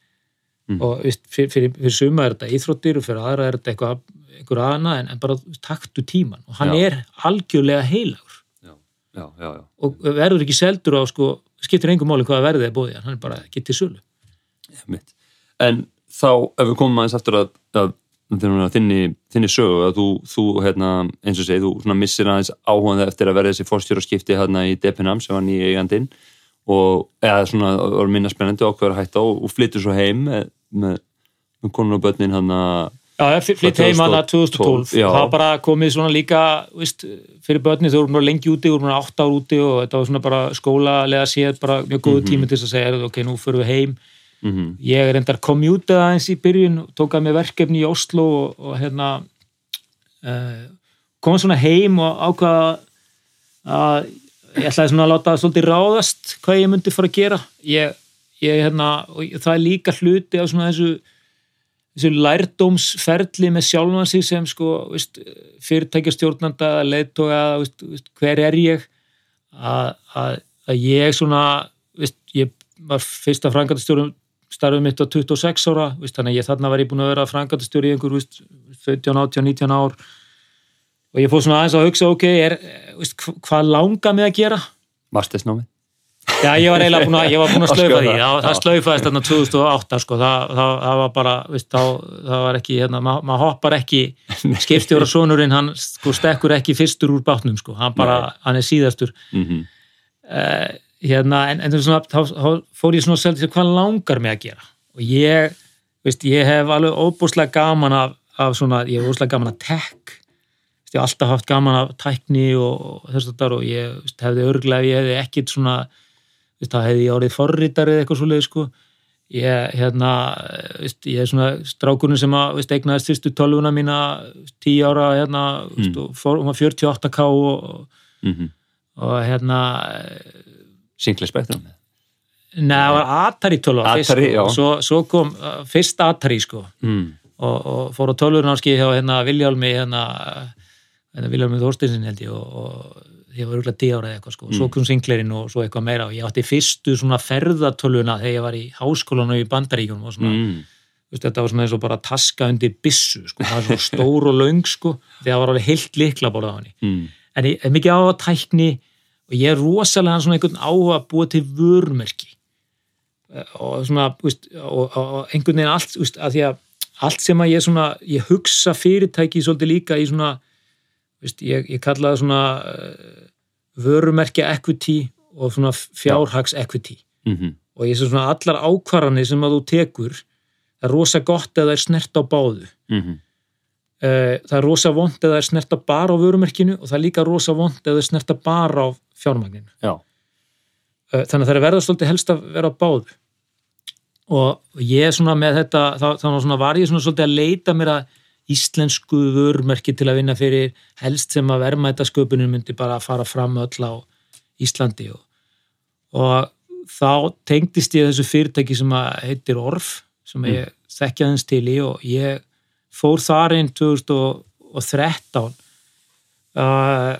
Mm. og veist, fyrir, fyrir, fyrir suma er þetta íþróttir og fyrir aðra er þetta eitthvað einhver aðna en, en bara taktu tíman og hann Já. er algjörlega heilagur já, já, og verður ekki seldur á sko skiptir engum máli hvaða verðið er bóðið hann er bara ekki til sölu. En þá, ef við komum aðeins aftur að, að, þinni, þinni sögu, að þú, þú hérna, eins og segi, þú missir aðeins áhugaði eftir að verða þessi fórstjóraskipti hérna í Depenham sem var nýja eigandinn og eða svona, var minna spennandi ákveður að hætta og, og flyttur svo heim með, með, með konun og börnin hann að Já, flytt heim hann að 2012 Já. það bara komið svona líka veist, fyrir börni, þau voru bara lengi úti, þau voru bara 8 ár úti og þetta var svona bara skólalega séð, bara mjög góðu Mhm. tími til þess að segja, ok, nú fyrir við heim mm -hmm. ég er endar komjútað aðeins í byrjun tók að mig verkefni í Oslo og, og hérna uh, kom svona heim og ákvaða að ég ætlaði svona að láta það svolítið ráðast hvað ég myndi fara að gera ég, ég hérna, og það er líka hluti af svona þessu þessu lærdómsferli með sjálfan sig sem sko, veist, fyrirtækjastjórnanda veist, hver er ég? Að, að, að ég svona veist, ég var fyrsta frangatastjórum starfið mitt á 26 ára veist, þannig að ég þarna var ég búin að vera frangatastjóri í einhver veist, 17, 18, 19 ár. Og ég fór svona aðeins að hugsa ok, er, hvað langar mig að gera? Mastersnámi Já, ég var eiginlega búin að, búin að slaufa því, það, það slaufaðist þarna 2008, sko, það, það, það var bara, veist, þá, það var ekki, hérna, maður ma hoppar ekki, skipstjóra sonurinn, hann, sko, stekkur ekki fyrstur úr bátnum, sko, hann bara, Nei. hann er síðastur, mm uh, hérna, en, en svona, þá, þá fór ég svona að segja hvað langar mig að gera, og ég, veist, ég hef alveg óbúslega gaman af, af svona, ég hef óbúslega gaman af tech, ég hef alltaf haft gaman af tækni og, þess að þar og ég veist, hefði örglega, ég hefði ekkit svona veist, það hefði ég árið forritari eða eitthvað svoleið sko ég, hérna, veist, ég er svona strákurinn sem að, veist, eignaðist fyrstu tölvuna mína tíu ára, hérna Mm. og hún var 48k og, -hmm. og hérna Singli spektrum neða, það var Atari tölva fyrst, Atari, sko, já. og svo, svo kom uh, fyrst Atari sko mm. og, og fór á tölvurnámski hjá hérna Viljálmi hérna, hérna Viljálmi Þorsteinsin held ég og, og ég var auðvitað díð ára eða eitthvað sko, svo Mm. kom Sinclairinn og svo eitthvað meira. Og ég átti fyrstu svona ferðatölvuna þegar ég var í háskólanum í Bandaríkjunum og svona, Mm. veist, þetta var svona eins og bara taska undir bissu, sko, það var svona stór og löng sko, þegar það var alveg heilt likla bórað á henni, Mm. en ég er mikið á að tækni og ég er rosalega svona einhvern áhuga að búa til vörmerki og svona, veist, og, og, og einhvern veginn allt, veist, að því að allt sem að ég svona, ég hugsa fyrirtæki svolítið líka í svona veist, ég, ég kalla það svona uh, vörumerkja equity og svona fjárhags equity. Mhm, og ég sé svona allar ákvarðanir sem að þú tekur það er rosa gott eða það er snert á báðu. Mhm, Eh, það er rosa vond eða það er snerta bara á vörumerkinu og það er líka rosa vond eða það er snerta bara á fjármagninu. Já, Eh, þannig að það er verða svolítið helst að vera á báðu. Og ég er svona með þetta þá, þá var ég svona svolítið að leita mér að íslensku vörumerki til að vinna fyrir helst sem að verðmætasköpunum myndi bara fara fram öll á Íslandi og, og þá tengdist ég þessu fyrirtæki sem að heitir Orf sem ég þekkja þess til í og ég fór þar inn 2013 uh,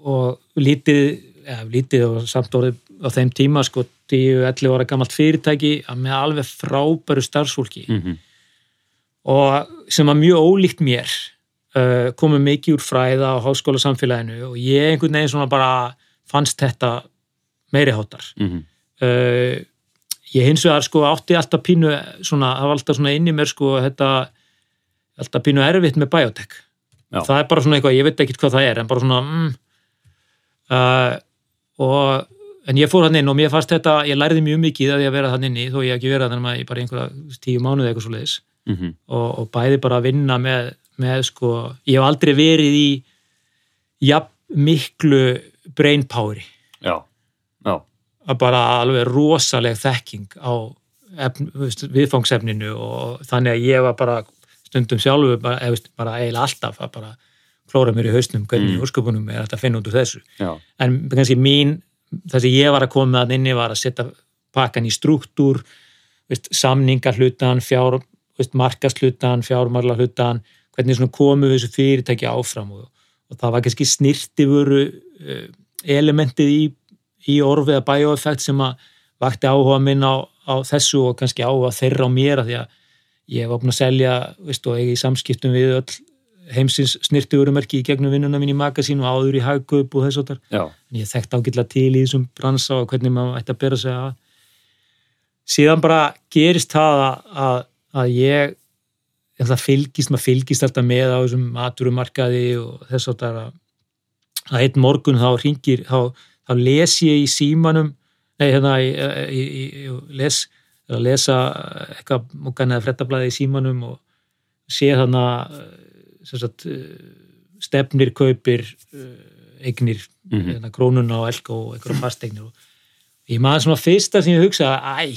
og lítið, ja, lítið og samt orðið á þeim tíma sko 10-11 ára gammalt fyrirtæki að með alveg frábæru starfsfólki. Mhm, og sem var mjög ólíkt mér uh, komið mikið úr fræða á háskóla samfélaginu og ég einhvern veginn svona bara fannst þetta meiri hátar mhm, uh, ég hins vegar sko átti alltaf pínu svona, það var alltaf svona inn í mér sko þetta alltaf pínu erfitt með biotech. Já. það er bara svona eitthvað, ég veit ekki hvað það er en bara svona mm, uh, og en ég fór hann inn og mér fannst þetta, ég lærði mjög mikið að ég að vera hann inni, þó ég ekki verið þannig að ég bara einhverja tíu mánuði eitthvað svo leiðis mhm, og, og bæði bara að vinna með, með sko, ég hef aldrei verið í jafn miklu brain poweri já, já, að bara alveg rosaleg þekking á viðfangsefninu og þannig að ég var bara stundum sjálfur bara, eða, bara eiginlega alltaf að bara klóra mér í hausnum hvernig Mm. mm. úrsköpunum er hægt að finna út úr þessu já, en kannski mín, það sem ég var að koma að inni var að setja pakkan í struktúr veist, samningarhlutan, fjár markaslutan, fjármarlahlutan hvernig komu þessu fyrirtæki áfram og, og það var kannski snirtifuru uh, elementið í, í orfið að bioeffekt sem að vakti áhuga minn á, á þessu og kannski áhuga þeirra á mér af því að ég var búin að selja veist, og ég í samskiptum við öll heimsins snirtifurumerki í gegnum vinnuna mín í magasín og áður í hagkaup og þess og þar já, en ég þekkt ágætla til í þessum bransa og hvernig maður ætti að bera sig að. Síðan bara gerist það að, að, að ég ég ætla að fylgist, maður fylgist alltaf með á þessum maturumarkaði og þess að það að einn morgun þá ringir, þá, þá les ég í símanum nei, hérna, ég, les að lesa eitthvað múkan eða frettablaði í símanum og sé þannig að sem sagt, eh, stefnir kaupir eh, eignir mhm, hérna, krónuna og elka og einhverja fasteignir og ég maður svona fyrsta sem ég hugsa æ,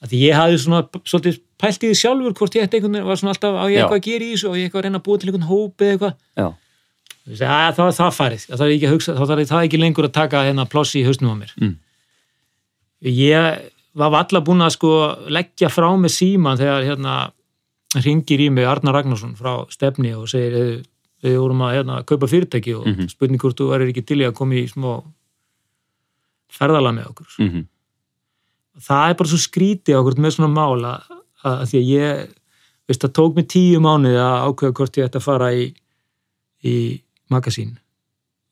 að ég hafði svona svolítið pælt í því sjálfur hvort ég ætti einhvern veginn var svona alltaf á ég eitthvað að gera í þessu og ég eitthvað að reyna að búa til einhvern hóp eða eitthvað. Þá er það farið, þá þarf ég ekki að hugsa þá þarf það ekki lengur að taka hérna plossi í hausnum á mér. Mm. ég var valla búin að sko leggja frá með síman þegar hérna ringir í mig Arnar Ragnarsson frá stefni og segir "Heyrðu, við vorum að hérna, kaupa fyrirtæki og Mhm. spurning hvort þú verður ekki til í að koma í smá ferðala með okkur. Mhm, það er bara svo skrítið okkur með svona mál að, að, að því að ég veist það tók mig tíu mánuði að ákveða hvort ég ætti að fara í í magasín.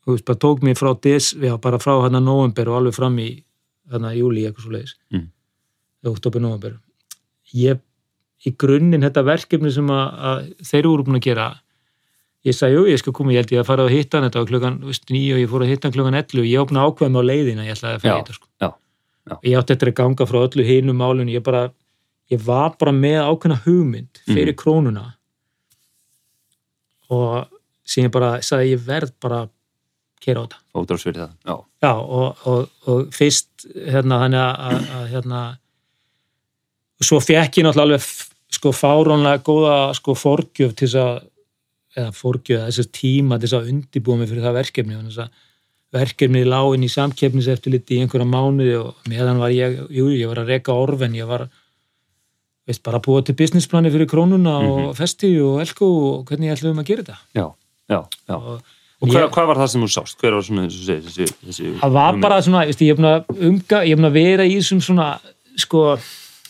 Þú veist bara tók mig frá des, já, bara frá hérna november og alveg fram í hérna júli eitthvað svo leiðis Mm. oktober november ég, í grunninn þetta verkefni sem að, að þeir eru búin að gera ég sagði, jú, ég skal koma, ég held ég að fara að hitta hann. Þetta var klukkan, veist, nýju og ég fór að hitta hann klukkan 11 ég opna ákveðum á leiðina, ég ætlaði að fara í þetta sko. Já, ég átti eftir að ganga frá öllu hinum málun ég bara, ég var bara með ákveðna hugmynd fyrir Mhm. krónuna. Og ég bara sagði ég verð bara að kera á þetta. Ódráðs fyrir það, já, Já, og, og, og fyrst hérna þannig að, að, að hérna svo fekk ég náttúrulega alveg sko fárónlega góða sko forgjöf til þess að eða forgjöf, þess tíma til þess að undibúa mig fyrir það verkefni þannig að verkefni lá inn í samkeppniseftirliti í einhverja mánuði og meðan var ég, jú, ég var að reka orfen, ég var veist, bara að búa til businessplani fyrir krónuna og festi og elko og hvernig ætlum að gera þetta já, já, já. og Og hver, Ég- hvað var það sem þú sást? Hver var svona, segir, þessi, þessi það var hugmynd? bara svona, veist, ég búin að umga, ég er búin að vera í þessum svona, sko,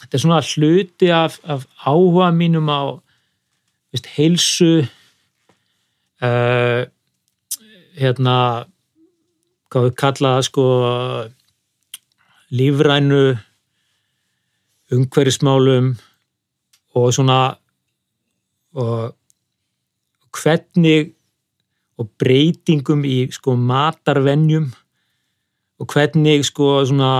þetta er svona hluti af, af áhuga mínum á, veist, heilsu, uh, hérna, hvað við kalla það, sko, lífrænu, umhverfismálum og svona, og hvernig og breytingum í sko matarvenjum og hvernig sko svona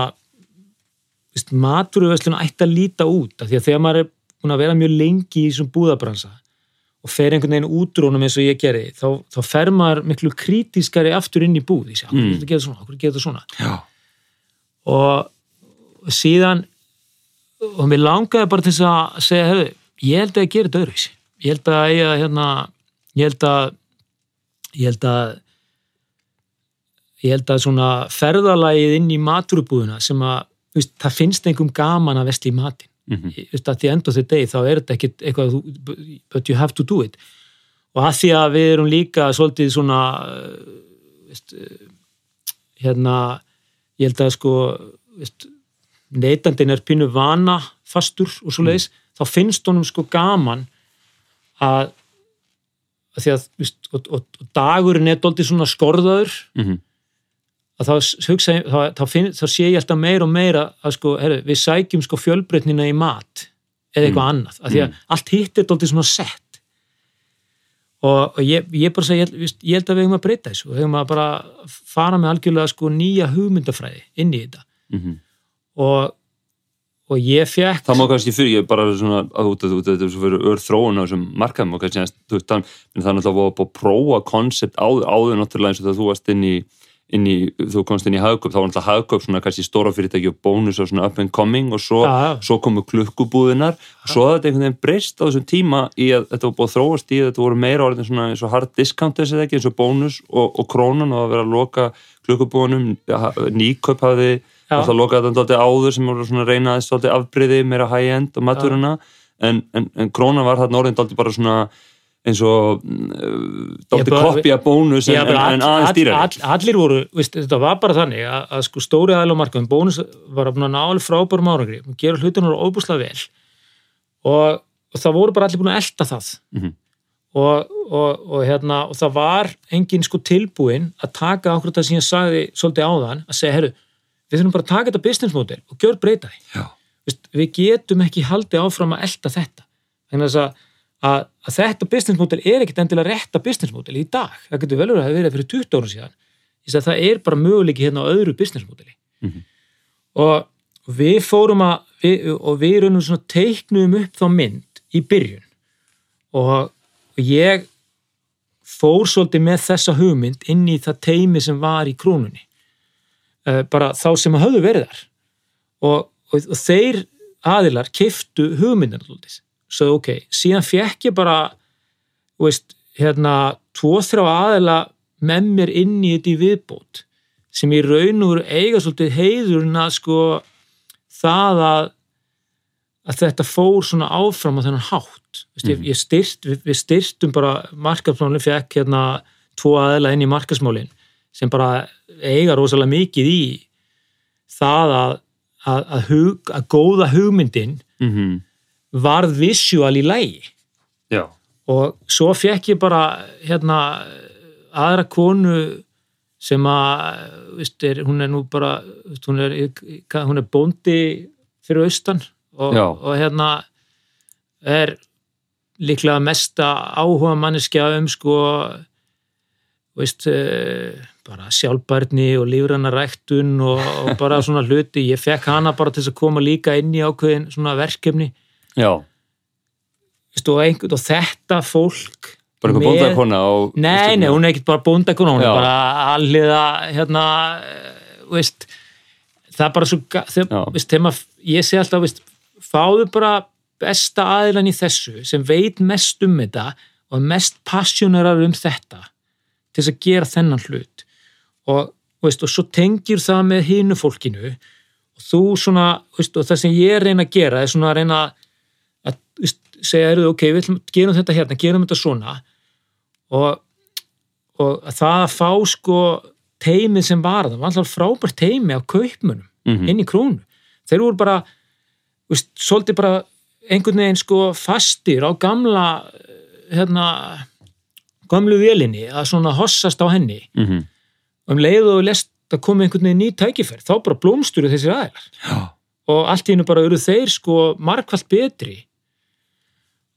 veist, maturverslun ætti að líta út af því að þegar maður er búin að vera mjög lengi í svona búðabransa og fer einhvern veginn útrónum eins og ég gerði þá, þá fer maður miklu kritískari aftur inn í búð, ég sé, okkur Mm. getur svona, okkur getur þetta svona? Já. og síðan og mér langaði bara til þess að segja, hefðu, ég held að ég gerir þetta öðruvísi. Ég held að ég hérna ég held að ég held að ég held að svona ferðalagið inn í maturubúðuna sem að þú veist, það finnst einhverjum gaman að vestla í matin Mhm. Þú veist, að því endur því deg þá er þetta ekkit eitthvað þú- but you have to do it og að því að við erum líka svolítið svona uh, veist, uh, hérna ég held að sko veist, neytandinn er pínu vana fastur og svo leiðis þá finnst honum sko gaman að, að því að veist, og, og, og dagurinn er doldið svona skorðaður Mhm. Að þá, hugsa, ég- þá, þá, finn, þá sé ég alltaf meira og meira að sko, herru, við sækjum sko fjölbreytnina í mat eða eitthvað annað, af því að allt hitt er doldið svona sett. Og, og ég, ég bara segi, ég, ég held að við hefum að breyta þessu við hefum að bara fara með algjörlega sko nýja hugmyndafræði inn í þetta. Mhm. og, og ég fekk Það má kannski fyrir, ég er bara svona að út að að þetta svo fyrir ör þróun á þessum markaðum og kannski þú veist, það er náttúrulega búið að prófa koncept áður, áður náttúrulega eins og þegar þú varst inn í, inn í þú komst inn í hagköp, þá var náttúrulega hagköp svona kannski stóra fyrirtæki og bónus og svona up and coming og svo, svo komu klukkubúðinar og svo hafði þetta einhvern veginn breyst á þessum tíma í að þetta var búið að þróast í að þetta voru meira orðin svona eins og hard discount þessi ekki, eins og bónus og, og krónan og að vera að loka klukkubúðunum, nýköp hafði alltaf lokaði þetta alltaf áður sem voru svona reynaði svolítið afbriði meira high-end og maturina en, en, en krónan var þarna orðin alltaf bara svona eins og dálítið bara- kopja bónus en, en, en all, aðeins all, dýrari. all, allir voru, veist, þetta var bara þannig að, að sko stóri aðeins á markaðum, bónus var að að ná alveg frábærum árangri og gera hlutunum óbúslega vel. Og, og það voru bara allir búin að elta það. Mhm. og, og, og hérna og það var engin sko tilbúin að taka okkur þetta sem ég sagði svolítið áðan að segja, herru, við þurfum bara að taka þetta business model og gjör breyta því. Já. Vist, við getum ekki haldið áfram að elta þetta. Þannig að, að, að, að þetta business model er ekkit endilega rétta business model í dag, það getur vel verið að það verið fyrir 20 ára síðan, þess að það er bara möguleiki hérna á öðru business modeli. Mhm. og við fórum að við, og við raunum svona teiknum upp þá mynd í byrjun. Og, ég fór svolítið með þessa hugmynd inn í það teimi sem var í krónunni. Uh, bara þá sem hafðu verið þar. Og, og, og þeir aðilar kiftu hugmyndin alltaf svo ok, síðan fekk ég bara veist, hérna tvo þrjá aðila með mér inn í þetta í viðbót sem í raun og veru eiga svolítið heiðurinn að sko það að að þetta fór svona áfram á þennan hátt. Vist, ég, ég styrt, við, við styrtum bara markafsmálinn fekk hérna tvo aðila inn í markasmálinn sem bara eiga rosalega mikið í það að, að, að, hug, að góða hugmyndin Mhm. Varð visual í lægi Já. og svo fekk ég bara hérna aðra konu sem að veist, er, hún er nú bara veist, hún, er, hún er bóndi fyrir austan og, og hérna er líklega mesta áhuga manneskja um sko veist eh, bara sjálfbærni og lífræna ræktun og, og bara svona hluti. Ég fekk hana bara til að koma líka inn í ákveðin svona verkefni Já. veist, og, einhvern, og þetta fólk Bara eitthvað bóndakona og Nei, nei, hún er ekkert bara bóndakona, hún er bara alliða, hérna, veist, það er bara svo, þegar, veist, þegar maður, ég sé alltaf, veist, fáðu bara besta aðilan í þessu sem veit mest um þetta og mest passionerar um þetta til þess að gera þennan hlut. Og, veist, og svo tengir það með hinu fólkinu og þú svona, veist, og það sem ég reyna að gera er svona að reyna að veist, segja, eru, ok, við gerum þetta hérna, gerum þetta svona. Og, og að það að fá sko teimið sem var það, var alltaf frábært teimi af kaupmunum Mhm. inn í krónu. Þeir voru bara, veist, svolítið bara einhvern veginn sko fastir á gamla hérna gamlu vélinni að svona hossast á henni. Mhm. og um leið og lest að koma einhvern veginn ný tækifærð þá bara blómsturu þessir aðeinar og allt í hennu bara eru þeir sko margfald betri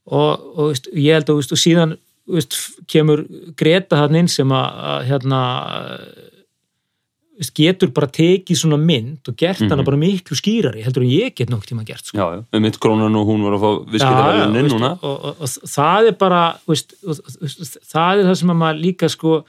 og, og veist, ég held að veist, og síðan veist, kemur Greta hann inn sem að, að hérna getur bara tekið svona mynd og gert hana Mhm. bara miklu skýrari heldur en ég get nokkuð tíma gert sko. já, já, um mitt krónan og hún var að fá veist, núna og, og, og það er bara það er það sem að maður líka sko,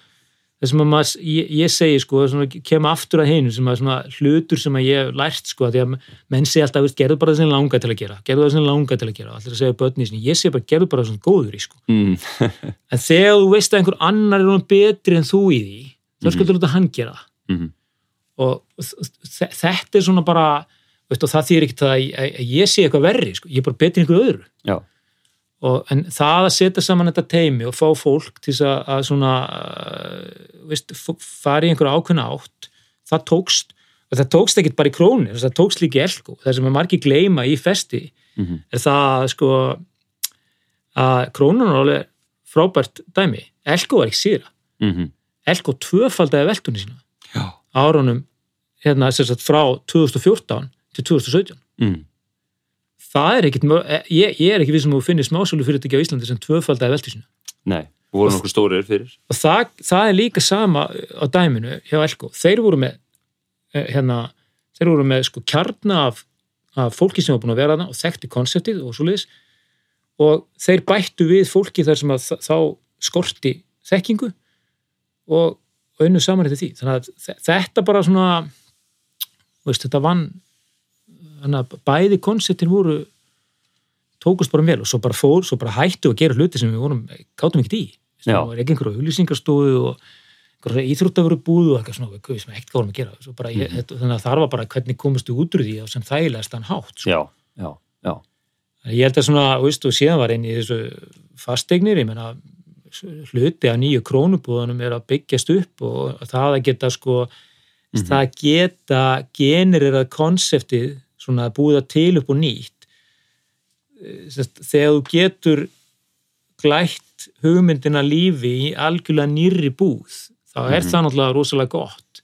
sem að maður ég, ég segi sko, kem aftur að heinu sem að svona hlutur sem að ég hef lært sko, því að menn segi alltaf, gerðu bara það sem langa til að gera gerðu það sem langa til að gera, allir að segja börni ég segi bara, gerðu bara það sem góður í sko. mm, en þegar þú veist að einhver annar er betri en þú í því þá Mhm. skal þú láta hann gera. Mm, og þ- þetta er svona bara veist, og það þýr ekkert að, að, að ég sé eitthvað verri sko. ég er bara betri en einhver öðru. Já, og, en það að setja saman þetta teimi og fá fólk til að, að svona uh, veist, fara í einhverja ákveðna átt það tókst og það tókst ekkert bara í krónir, það tókst líka í elko. Það sem er margir gleyma í festi mm, er það sko að krónun er alveg frábært dæmi, elko var ekki síra mm, elko tvöfaldaði veltunni sína. Já. Árunum hérna, frá 2014 til 2017 mm, það er ekkit, eh, ég, ég er ekki við sem þú finnir smásölu fyrirtæki á Íslandi sem tvöfaldæði veltu sína nei, og voru nokkuð stórir fyrir. Og það, það er líka sama á dæminu hjá Elko, þeir voru með eh, hérna, þeir voru með sko kjarna af, af fólki sem var búin að vera þarna og þekkti konseptið og svo liðis og þeir bættu við fólki þar sem að þá skorti þekkingu og, unnu saman eftir því. Þannig að þe- þetta bara svona veist, þetta vann þannig að bæði konseptin voru tókust bara vel og svo bara fór, svo bara hættu að gera hluti sem við vorum, gátum ekkert í. Það var ekki einhverju auðlýsingarstóðu og einhverju íþróttafuru búðu og eitthvað svona við sem ekkert gáðum að gera. Ég, þetta, þannig að það var bara hvernig komustu út úr því sem þægilegast hann hátt sko. já, já, já, ég held að svona, veist, og síðan var inn í þessu fasteignir, ég menna hluti af nýju krónubúðunum er að byggjast upp og það að geta sko, það geta generera konseptið svona að búða til upp og nýtt. Eh, þegar þú getur glætt hugmyndina lífi í algjörlega nýrri búð þá er Mhm. það náttúrulega rosalega gott.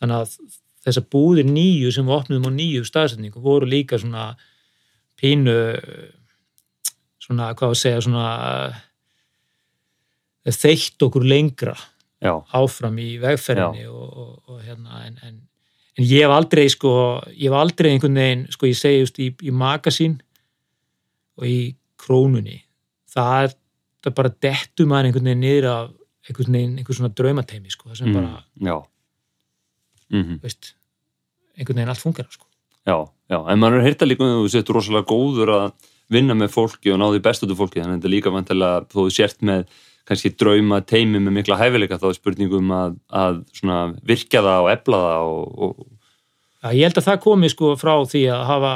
Þannig að þessar búðir nýju sem við opnum á nýju staðsetningu voru líka svona pínu svona, hvað að segja svona eh, þeitt okkur lengra já, áfram í vegferðinni og, og, og hérna en, en, en ég hef aldrei sko, ég hef aldrei einhvern veginn, sko ég segi just í, í magasín og í krónunni það er, það bara dettu maður einhvern veginn niður af einhvern veginn, einhvern svona draumateimi sko, það sem mm, bara, já. Mm, veist einhvern veginn allt fungerar sko. Já, já, en maður er heyrta líka um að þú sett rosalega góður að vinna með fólki og ná því bestuðu fólki, þannig að þetta er líka vantilega þú sért með kannski drauma teimi með mikla hæfileika þá er spurningum að, að svona virkja það og efla það og, og Já, ég held að það komi sko frá því að hafa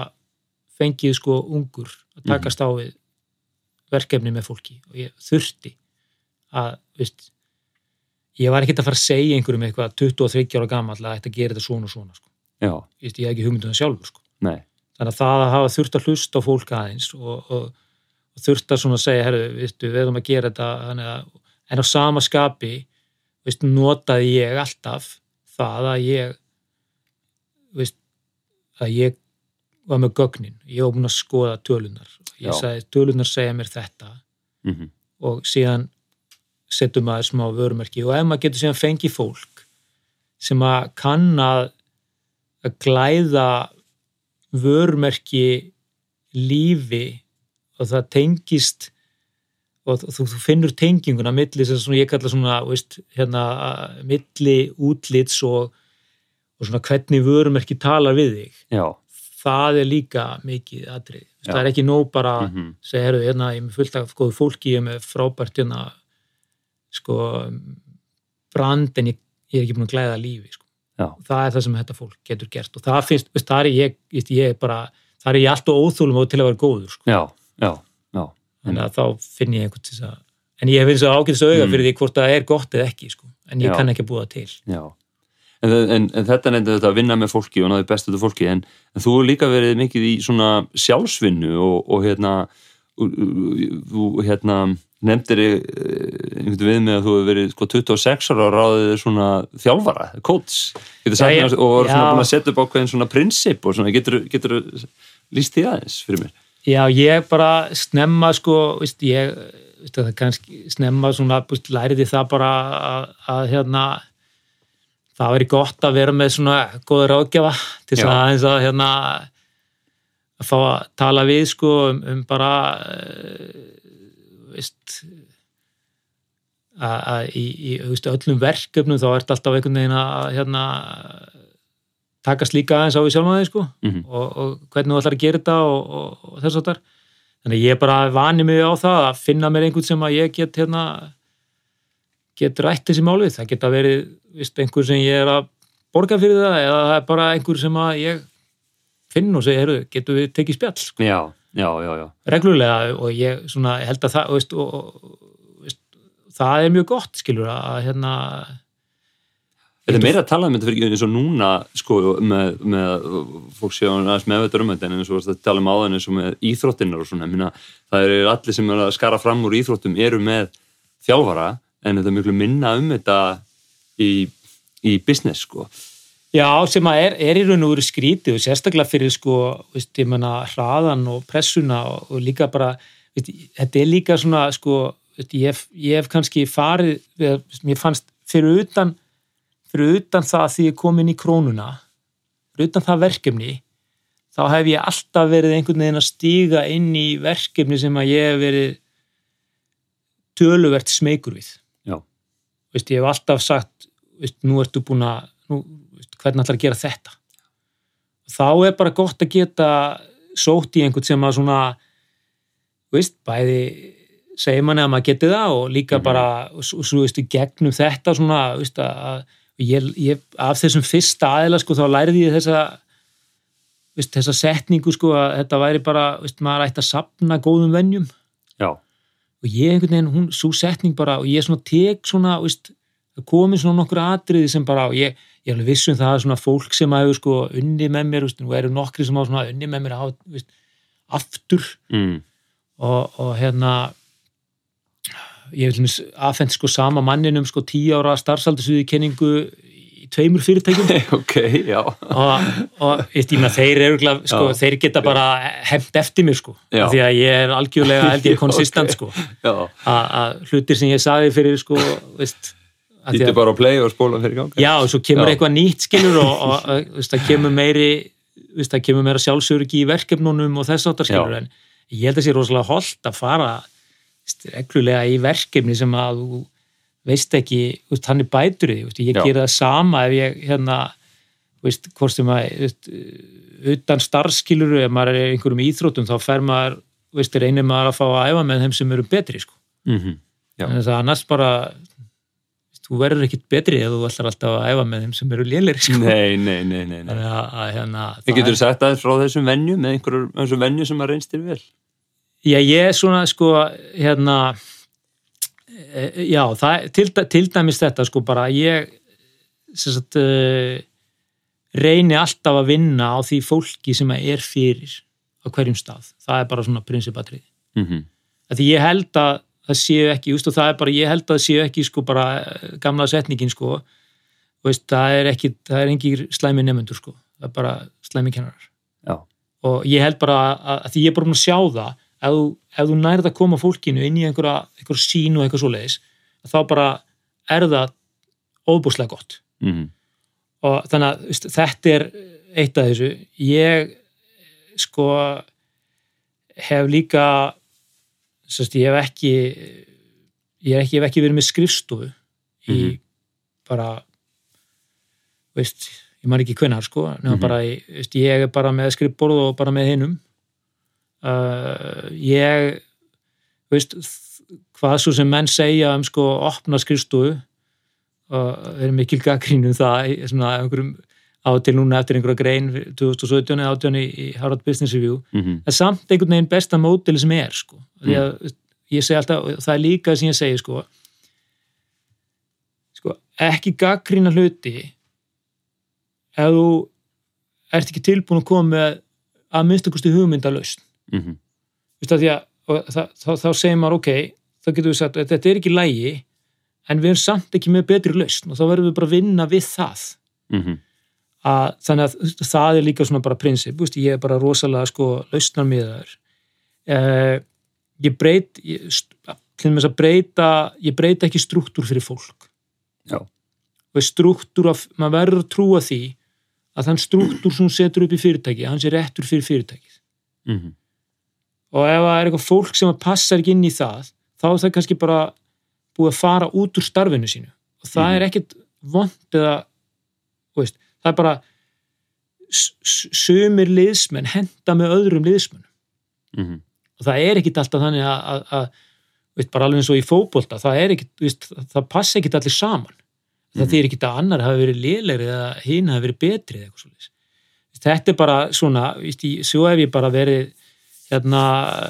fengið sko ungur að takast á við verkefni með fólki og ég þurfti að, veist ég var ekkert að fara að segja einhverjum eitthvað 23 ára gamall að þetta gerir þetta svona og svona sko. veist, ég hef ekki hugmyndum það sjálfur sko. þannig að það að hafa þurft að hlusta á fólk aðeins og, og þurft að svona segja, herru, við erum að gera þetta að, en á sama skapi veistu, notaði ég alltaf það að ég veist, að ég var með gögnin, ég var búin að skoða tölunar, ég Já. sagði tölunar segja mér þetta. Mm og síðan setjum maður smá vörumerki. Og ef maður getur síðan fengið fólk sem að kann að að glæða vörumerki lífi og það tengist og þú, þú finnur tenginguna milli sem svona, ég kalla svona veist, hérna, milli útlits og, og svona hvernig vörumerki talar við þig já, það er líka mikið atrið Já. það er ekki nóg bara mm segja, herru, hérna, ég er með fullt af góðu fólki, ég er með frábært hérna, sko, brand en ég, ég er ekki búin að glæða lífi, sko. Það er það sem þetta fólk getur gert og það finnst, veist, það er ég, ég, ég bara, það er ég alltaf óþúlum og til að vera góður, sko. já, já, já. Að þá finn ég einhvern til þess að, en ég hef eins og ágætis auga Mm. fyrir því hvort það er gott eða ekki, sko, en ég Já. kann ekki að búa til. En, en, en þetta er þetta að vinna með fólki og náðu bestu til fólki. En, en þú hefur líka verið mikið í svona sjálfsvinnu og, og hérna þú hérna nefndir eh, einhvern við með að þú hefur verið sko 26 ára og ráðið svona þjálfara, coach. Já, já, og voru svona búin að setja upp ákveðin svona prinsip og svona getur, getur líst því aðeins fyrir mér Já, ég bara snemma sko, veist, ég veist, kannski snemma svona, veist, læriði það bara að, að hérna það væri gott að vera með svona góður ágjafa til þess að aðeins að hérna að fá að tala við sko um, um bara uh, veist að, í, í veist, öllum verkefnum þá ert alltaf einhvern veginn að hérna takast líka aðeins á í sjálfum aðeins sko. Mhm. og, og hvernig þú ætlar að gera þetta og, og, og þess að þar þannig ég bara vani mig á það að finna mér einhvern sem að ég get hérna get rætt þessi málið, það geta verið vist, einhver sem ég er að borga fyrir það eða það er bara einhver sem að ég finn og segja, heyrðu, getur við tekið spjall? sko, já, já, já, já. reglulega og ég svona held að það veist, og, og, veist, það er mjög gott skilur að hérna Þetta er meira að tala um þetta fyrir eins og núna sko með, með fólk séu aðeins meðveitur um þetta en eins og að tala um áðan eins og með íþróttinnar og svona, minna, það eru allir sem er að skara fram úr íþróttum eru með þjálfara en þetta er miklu minna um þetta í, í business sko. Já, sem að er, er í raun og veru skrítið og sérstaklega fyrir sko, veist, ég menna, hraðan og pressuna og, og líka bara, veist, þetta er líka svona, sko, veist, ég, hef, ég hef kannski farið, mér fannst fyrir utan, fyrir utan það að því ég kom inn í krónuna, fyrir utan það verkefni, þá hef ég alltaf verið einhvern veginn að stíga inn í verkefni sem að ég hef verið töluvert smeykur við. Já. Veist, ég hef alltaf sagt, veist, nú ertu búin að, hvernig ætlar að gera þetta? Þá er bara gott að geta sótt í einhvern sem að svona, veist, bæði segir manni að maður geti það og líka Mhm. bara, og svo, veist, gegnum þetta svona, veist, að ég, ég, af þessum fyrsta aðila, sko, þá lærði ég þessa veist, þessa setningu, sko, að þetta væri bara, veist, maður ætti að sapna góðum venjum. Já, og ég einhvern veginn, hún, svo setning bara og ég svona tek svona, það komið svona nokkur atriði sem bara ég, ég er alveg viss um það að svona fólk sem hafa sko unni með mér, og eru nokkri sem hafa unni með mér veist, aftur. Mm. og, og hérna ég vil mér aðfend sko sama manninum sko tíu ára starfsaldursviði kenningu í tveimur fyrirtækjum ok, já og, og ég með þeir eru sko, þeir geta bara hefnt eftir mér sko, Já. því að ég er algjörlega held ég konsistent Ok. sko að að hlutir sem ég sagði fyrir sko, veist að Ítti að, bara á play og spóla fyrir ganga já, og svo kemur Já. eitthvað nýtt skilur og, og, og veist, það kemur meiri veist, það kemur meira sjálfsöryggi í verkefnunum og þess áttar skilur Já. en ég held að sé rosalega holdt að fara reglulega í verkefni sem að þú veist ekki, veist, hann er bætur í því, ég Já. gera það sama ef ég hérna, veist, hvort sem að utan starfskiluru ef maður er einhverjum íþrótum þá fer maður, veist, reynir maður að fá að æfa með þeim sem eru betri, sko mm Já. en það annars bara þú verður ekkit betri ef þú ætlar alltaf að æfa með þeim sem eru lélir sko. Nei, nei, nei, nei, nei. að, að hérna Ég getur sagt aðeins frá þessum venju með einhverjum venju sem að reynst þér vel já, ég er svona sko hérna e, já, það, til, til dæmis þetta sko bara ég sem sagt uh, reyni alltaf að vinna á því fólki sem er fyrir á hverjum stað, það er bara svona prinsipatrið mm -hmm. því ég held að það séu ekki, og það er bara, ég held að það séu ekki sko bara gamla setningin sko. Veist, það er ekki, það er engin slæmi nefnendur sko, það er bara slæmi kennarar. Já, og ég held bara að, að því ég er bara búin að sjá það ef ef þú nærið að koma fólkinu inn í einhverja, einhverja sín og eitthvað svoleiðis þá bara er það óbúslega gott mm og þannig að veist, þetta er eitt af þessu ég sko hef líka sérst, ég hef ekki ég hef ekki, hef ekki verið með skrifstofu í Mhm. bara veist, ég man ekki hvenar sko nema Mhm. bara, veist, ég er bara með skrifborð og bara með hinnum uh, ég veist hvað svo sem menn segja um sko opna skrifstofu og við erum mikil gaggrín um það svona einhverjum á til núna eftir einhverja grein 2017 eða 18 í í Harvard Business Review -hmm. það er samt einhvern veginn besta mótili sem er sko. því að ég segi alltaf það er líka sem ég segi sko, sko ekki gaggrína hluti ef þú ert ekki tilbúin að koma með að minnstakosti hugmyndalaust Mm -hmm. Að og það, þá, þá segir maður ok, þá getur við sagt að þetta er ekki lægi en við erum samt ekki með betri lausn og þá verðum við bara að vinna við það. Mm að, þannig að það er líka svona bara prinsip, ég er bara rosalega sko lausnar miðaður eh, ég breyt ég, breyta, ég breyta ekki struktúr fyrir fólk. Já. veist, struktúr af, maður verður að trúa því að þann struktúr sem hún setur upp í fyrirtæki hann sé réttur fyrir fyrirtækið. Mhm, og ef það er eitthvað fólk sem passar ekki inn í það þá er það kannski bara búið að fara út úr starfinu sínu. Og það Mhm. er ekkit vond eða veist, það er bara sumir liðsmenn henda með öðrum liðsmenn mhm, og það er ekkit alltaf þannig að, bara alveg eins og í fótbolta það er ekkit, veist, það passa ekkit allir saman. Það Mhm. þýr ekkit að annar hafi verið lélegri eða hinn hafi verið betri eða eitthvað svoleiðis. Þetta er bara svona veist, í, svo hef ég bara verið hérna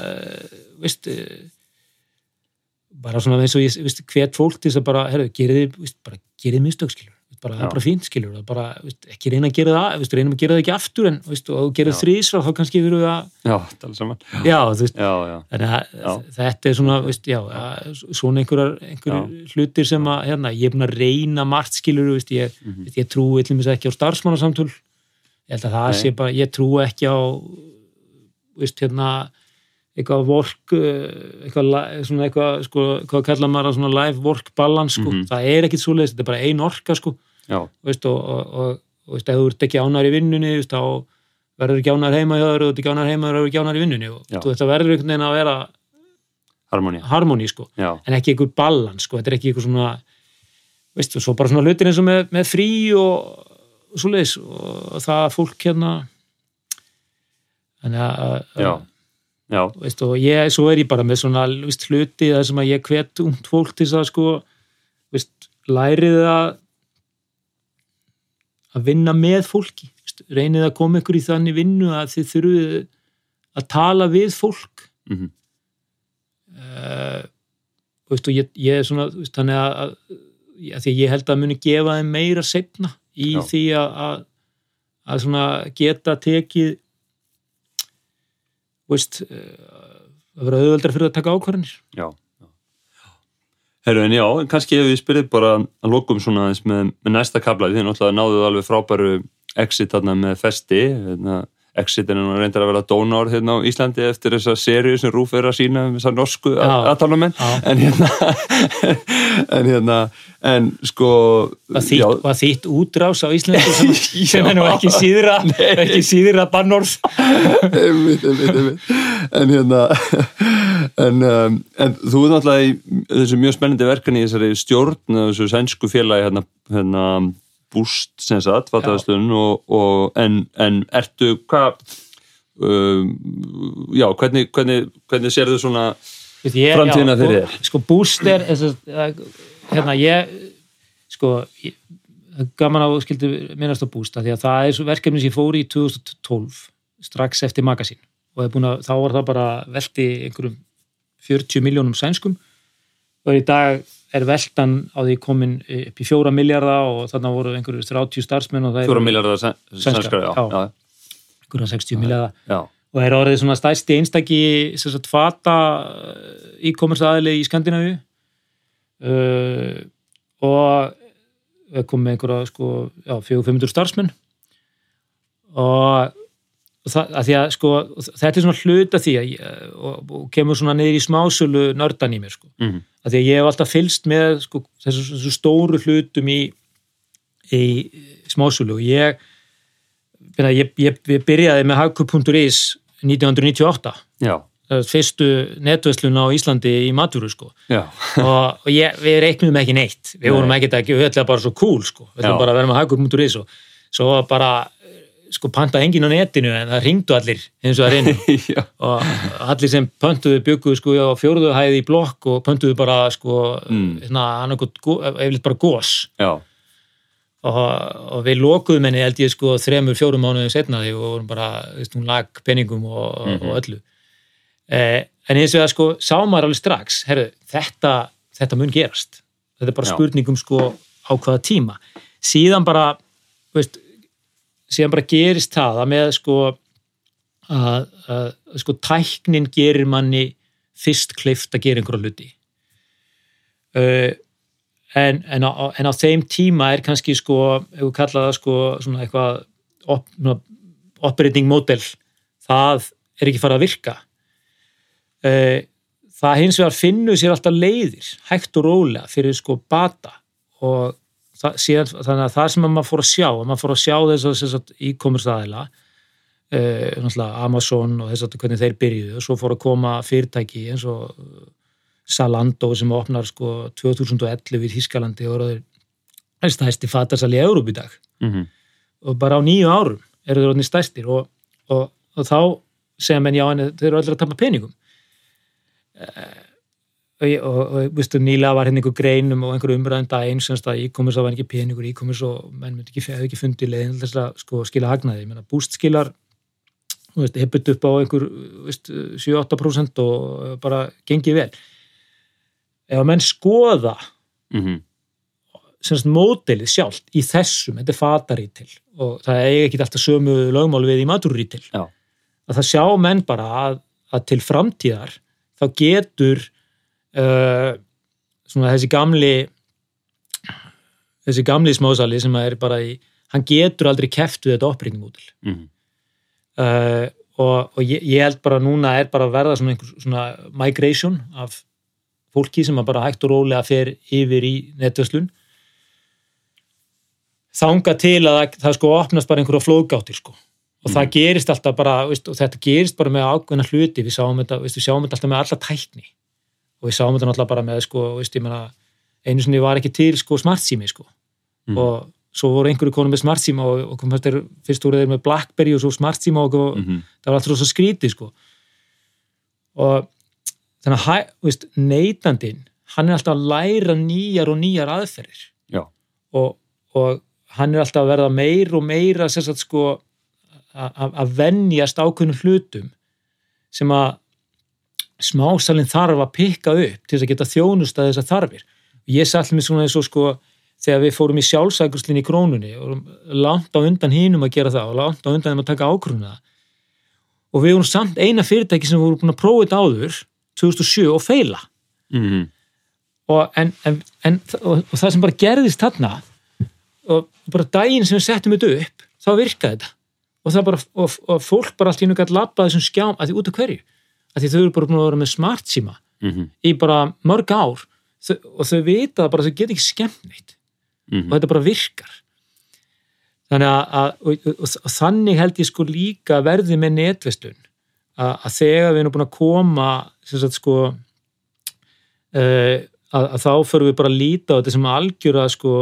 eh, veist eh, bara svona eins og ég veist, hvet fólk til þess að bara, herru, bara gerið mistök skilur bara, það er bara fínt skilur það er bara, veist, ekki reyna að gera það veist, reyna að gera það ekki aftur en veist, og þú gerir Já. þrísvar þá kannski verður við að já, tala saman. Já, þú veist, já, já, þannig að þetta er svona, veist, já, svona einhverjar, einhverjur hlutir sem að, hérna, ég er búin að reyna margt skilur, veist, ég, Mhm. veist, ég trúi eitthvað ekki á starfsmannasamtöl. Ég held að það sé bara, ég trúi ekki á veist, hérna eitthvað work eh, eitthvað, svona eitthvað, sko, hvað kallar maður að svona live work balance, sko, Mhm. það er ekkit svoleiðis, þetta er bara ein orka, sko. Veist, og, og, og, og veist, ef þú ert ekki ánar í vinnunni veist, þá verður ekki ánar heima þér og þú ert ekki ánar heima, þá verður ekki ánar í vinnunni. Og þú, þetta verður einhvern veginn að vera harmonía harmoni, sko, já, en ekki einhver balans, sko, þetta er ekki einhver svona veist, svo bara svona hlutir eins og með, með frí og, og svoleiðis. Og það að fólk hérna þannig að já, já, veist, og ég, svo er ég bara með svona veist, hluti þar sem að ég hvet ungt fólk til þess að sko veist, lærið að að vinna með fólki. Reynið að koma ykkur í þannig vinnu að þið þurfið að tala við fólk. Mhm, uh, veist, og ég, ég er svona þannig að, að, ég held að muni gefa þeim meira setna í Já. því að, að að svona geta tekið veist uh, að vera auðveldar fyrir að taka ákvarðanir já, já. Herru, en já, kannski ef við spyrðum bara að lokum svona aðeins með, með næsta kabla, því náttúrulega náðuðu alveg frábæru exit þarna með festi, hérna, exit er nú reyndar að vera dónár hérna á Íslandi eftir þessa seríu sem Rúf er að sína um þessar norsku Já. en hérna en hérna en sko var þýtt, útrás á Íslandi sem, sem er nú ekki síðra ekki síðra bannorð einmitt, einmitt, einmitt. en hérna en, um, en þú er náttúrulega í þessu mjög spennandi verkan í þessari stjórn þessu sænsku félagi hérna, hérna búst sem sagt, fattaðastlun og, og en, en ertu hvað um, já, hvernig, hvernig, hvernig sér þau svona Framtíðina fyrir og, sko booster þess að, hérna ég sko ég, er gaman þú skildi minnast á boost af því að það er verkefni sem ég fór í 2012 strax eftir magasín. Og er að, þá var það bara velti einhverjum 40 miljónum sænskum og í dag er veltan á því komin upp í fjóra miljardar og þannig voru einhverju 30 starfsmenn og það fjóra miljardar sænskar, já, einhverja 60 miljardar og er orðið svona sem sagt fata e-commerce aðili í Skandinavíu. Uh, og við komum með einhverja sko, já, 400-500 starfsmenn. Og það, að því að sko, þetta er svona hluta því að ég, og, og kemur svona niður í smásölu nördan í mér sko, mhm, að því að ég hef alltaf fylst með sko, þessu, þessu stóru hlutum í, í smásölu. Og ég, ég, ég, byrjaði með hagkup.is 1998 já, fyrstu netverslun á Íslandi í matúru sko. Og, og ég, við reiknum ekki neitt. Við vorum ekki ekki, við ætlum bara svo cool sko. Við ætlum bara að vera með hagkup.is og svo bara sko panta enginn á netinu en það ringdu allir eins og það reynir. Já, og allir sem pöntuðu bygguðu sko á fjóruðu hæði í blokk og pöntuðu bara sko Mm. hérna, eflitt bara gós og, og við lokuðum henni held ég sko þremur, fjórum mánuðum setna því og vorum bara, veist, hún lag penningum og, Mhm. og öllu. Eh, en eins og það sko sá maður alveg strax, herru, þetta þetta mun gerast, þetta er bara Já. spurningum sko á hvaða tíma. Síðan bara, veist síðan bara gerist það að með sko að, að sko tæknin gerir manni fyrst klift að gera einhverja hluti. Uh, en, en, á, en á þeim tíma er kannski sko, ef við kalla það sko svona eitthvað op, svona operating model það er ekki farið að virka. Uh, það hins vegar finnur sér alltaf leiðir hægt og rólega fyrir sko bata og það, síðan, þannig að það sem að maður fór að sjá, að maður fór að sjá þess að e-commerce aðila uh, Amazon og þess að hvernig þeir byrjuðu. Og svo fór að koma fyrirtæki eins og Zalando sem opnar sko 2011 í Þískalandi og það er stæsti fatarsal í Európ í dag. Mm -hmm. og bara á nýju árum eru þeir orðinni stæstir og, og, og þá segja menn já en þeir eru allir að tapa peningum. Uh, og, viðstu, nýlega var henni hérna einhver greinum og einhver umræðan daginn semst að e-commerce var ekki peningur e-commerce og menn myndi ekki, ekki fundið leiðin þess að sko, skila hagnaði, búst skilar hefðið upp á einhver 7-8% og bara gengið vel. Ef að menn skoða mm -hmm. semst mótelið sjálf í þessum, þetta er fatarítil og það er ekki alltaf sömu lögmál við í maturítil að það sjá menn bara að, að til framtíðar þá getur uh, svona þessi gamli þessi gamli smásali sem er bara í hann getur aldrei keft við þetta opprýtningmútil mm -hmm. uh, og, og ég, ég held bara núna er bara að verða svona einhver svona migration af fólki sem bara hægt og rólega fer yfir í netverslun þanga til að það, það sko opnast bara einhverja flóðgáttir sko. Og það mhm. gerist alltaf bara, veist, og þetta gerist bara með ákveðna hluti, við sáum þetta, við sjáum þetta alltaf með alla tækni og við sáum þetta náttúrulega bara með sko, veist, meina, einu sinni var ekki til sko, smartsími sko. mm. og svo voru einhverju konum með smartsíma og, og fyr, fyrst voru þeir með Blackberry og svo smartsíma og, og mm -hmm. það var alltaf svo skrítið sko. og þannig að neytandin hann er alltaf að læra nýjar og nýjar aðferðir og, og hann er alltaf að verða meir og meira sko, að vennjast ákveðnum hlutum sem að smásalinn þarf að pikka upp til þess að geta þjónust að þessar þarfir. Ég sallum mér svona eins og sko þegar við fórum í sjálfsækurslinn í krónunni og langt á undan hínum að gera það og langt á undan þeim að taka ákvörðuna og við vorum samt eina fyrirtæki sem voru búin að prófa þetta áður 2007 og feila mm -hmm. og, en, en, en, og, og það sem bara gerðist þarna og bara daginn sem við settum þetta upp þá virkaði þetta og, bara, og fólk bara allt í nú gæti lappa þessum skjám að því út af hverju að því þau eru bara búin að vera með smart síma mm -hmm. í bara mörg ár þau, og þau vita bara að þau get ekki skemmt neitt mm -hmm. og þetta bara virkar þannig að, að og, og, og þannig held ég sko líka verði með netvestun að, að þegar við erum búin að koma sagt, sko uh, að, að þá förum við bara að líta á þetta sem algjör að sko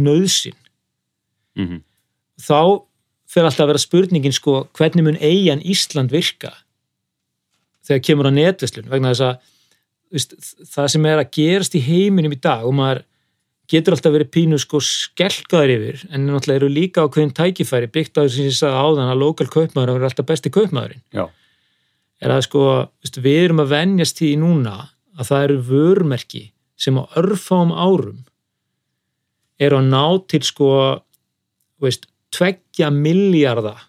nöðsin mm -hmm. þá fyrir alltaf að vera spurningin sko hvernig mun eigin Ísland virka þegar kemur á netvislun vegna þess að það sem er að gerast í heiminum í dag og maður getur alltaf verið pínu sko skelkaður yfir en náttúrulega eru líka á hverjum tækifæri byggt á þess að ég sagði áðan að lokal kaupmaður er alltaf besti kaupmaðurinn Já. er að sko við erum að vennjast í núna að það eru vörmerki sem á örfám árum eru að ná til sko veist, tveggja miljardar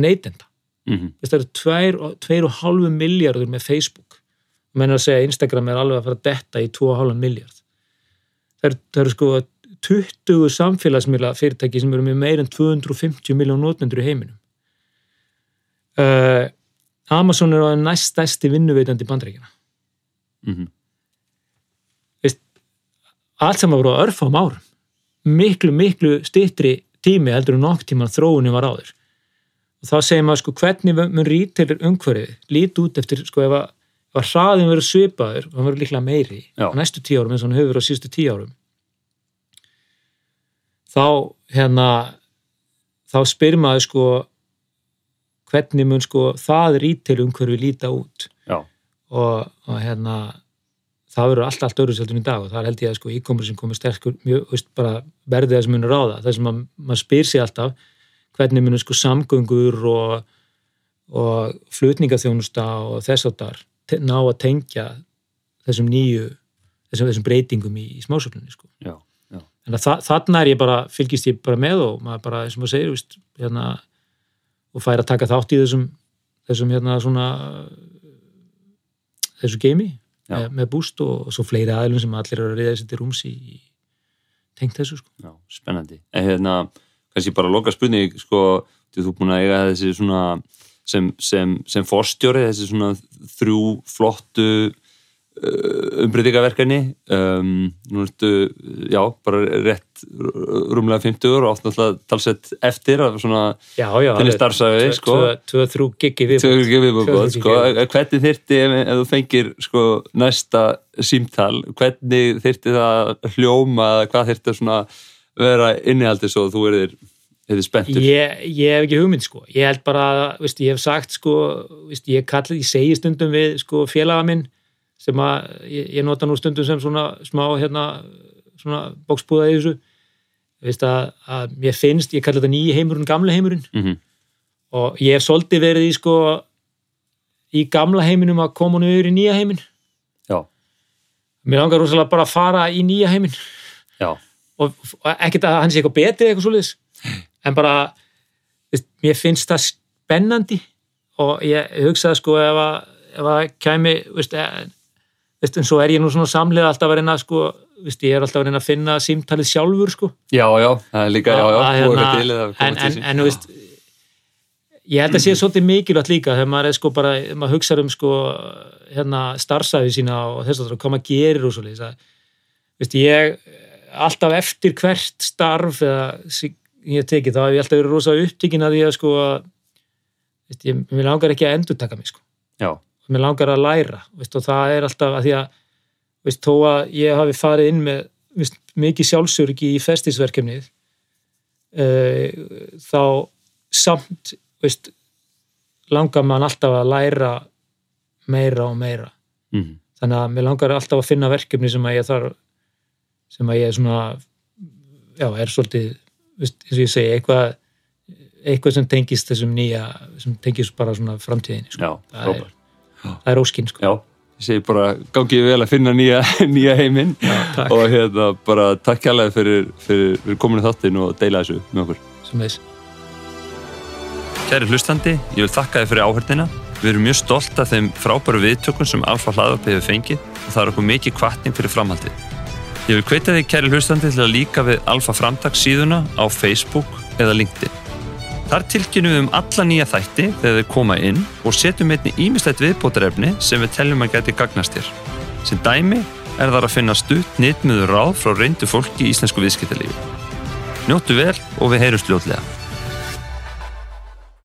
neytenda mm -hmm. það eru 2,5 miljardur með Facebook. Menn að segja Instagram er alveg að fara að detta í 2,5 miljard það eru, eru sko 20 samfélagsmiðla fyrirtæki sem eru með meir en 250 miljón nótnendur í heiminum. Uh, Amazon er á næst stæsti vinnuveitandi bandreikina mm -hmm. allt saman voru að örfa á árum. Miklu miklu stittri tími heldur en nokk tíma þróunni var áður og þá segir maður sko hvernig mun ríteilir umhverfið? Lít út eftir sko ef að, að hraðin verður svipaður og hann verður líklega meiri Já. á næstu tíu árum eins og hann hefur á sístu tíu árum. Þá hérna þá spyr maður sko hvernig mun sko það rítil umhverfið líta út? Og, og hérna það verður allt, allt öðru seldur í dag. Og það held ég að sko e-commerce komið sterkur mjög, veist, bara verðið að munur á það þess að maður, maður spyr sér alltaf hvernig munum sko samgöngur og, og flutningaþjónusta og þess að þar ná að tengja þessum nýju þessum, þessum breytingum í, í smásöflunni sko. Já, já. En það, þarna er ég bara, fylgist ég bara með og maður bara, eins og maður segir, veist, hérna, og fær að taka þátt í þessum, þessum hérna svona þessu geimi með, með búst og, og svo fleiri aðlum sem allir eru að reyða þessi til rúms í, í tengt þessu sko. Já, spennandi. En hérna kannski bara loka spurning sko, þú er búin að eiga þessi svona sem, sem, sem forstjóri þessi svona þrjú flottu umbreytingaverkefni um, nú ertu, já, bara rétt rúmlega 50 og átt náttúrulega talsett eftir að svona þinni starfsæfi, sko 2-3 giggi við. Tvö ekki viðbúið, Tvö sko, giggi. hvernig þyrti ef, ef þú fengir sko næsta símtal, hvernig þyrti það að hljóma hvað þyrti svona vera innihaldið svo að þú erðir, erðir spenntur? Ég, ég hef ekki hugmynd sko, ég held bara að, veist, ég hef sagt sko, veist, ég kalli, ég segi stundum við sko félaga minn sem að, ég, ég nota nú stundum sem svona smá hérna, svona bóksbúða í þessu, veist að, að mér finnst, ég kalli þetta nýji heimurinn, gamla heimurinn. Mm og ég hef svolítið verið í sko í gamla heiminum að koma nú yfir í nýja heiminn. Já, Mér langar rosalega bara að fara í nýja heiminn. Já, og, ekkert að hann sé eitthvað betri eitthvað svoleiðis. En bara veist, mér finnst það spennandi og ég hugsaði sko ef að, ef að kæmi veist, e, veist, en svo er ég nú svona samlega alltaf að reyna sko, veist, ég er alltaf að reyna að finna símtalið sjálfur sko. Já, já, það er líka, já, já, Að, hérna, eða en, en, en veist ég held að sé svolítið mikilvægt líka þegar maður er sko bara, maður hugsa um sko hérna starfsæfi sína og þess að hvað maður gerir og svolítið að, veist, ég alltaf eftir hvert starf eða ég hef tekið þá hef ég alltaf verið rosa upptíkin að að sko að, veist, ég, mér langar ekki að endurtaka mig sko. Já, mér langar að læra veist, og það er alltaf að því að veist, þó að ég hafi farið inn með mikið sjálfsörgi í festisverkefnið uh, þá samt langar mann alltaf að læra meira og meira. Mm þannig að mér langar alltaf að finna verkefni sem að ég þarf sem að ég er svona já, er svolítið eins og ég segi, eitthvað eitthvað sem tengist þessum nýja sem tengist bara svona framtíðinni sko. já, það, er, það er óskinn sko. Já, ég segi bara gangið vel að finna nýja, nýja heiminn og hérna bara takk kærlega fyrir, fyrir, fyrir kominu þáttinn og deila þessu með okkur sem þess Kæri hlustandi, ég vil þakka þið fyrir áhörnina. Við erum mjög stolt af þeim frábæru viðtökun sem Alfa hlaðvarpi hefur fengið og það er okkur mikið kvartning fyrir framhaldið. Ég vil hvetja þig, kæri hlustandi, til að líka við Alfa Framtags síðuna á Facebook eða LinkedIn. Þar tilkynum við um alla nýja þætti þegar þeir koma inn og setjum einni ímislegt viðbótarefni sem við teljum að geti gagnast þér. Sem dæmi er þar að finna stutt nýttmiður ráð frá reyndu fólki í íslensku viðskiptalífi. Njóttu vel og við heyrumst ljótlega.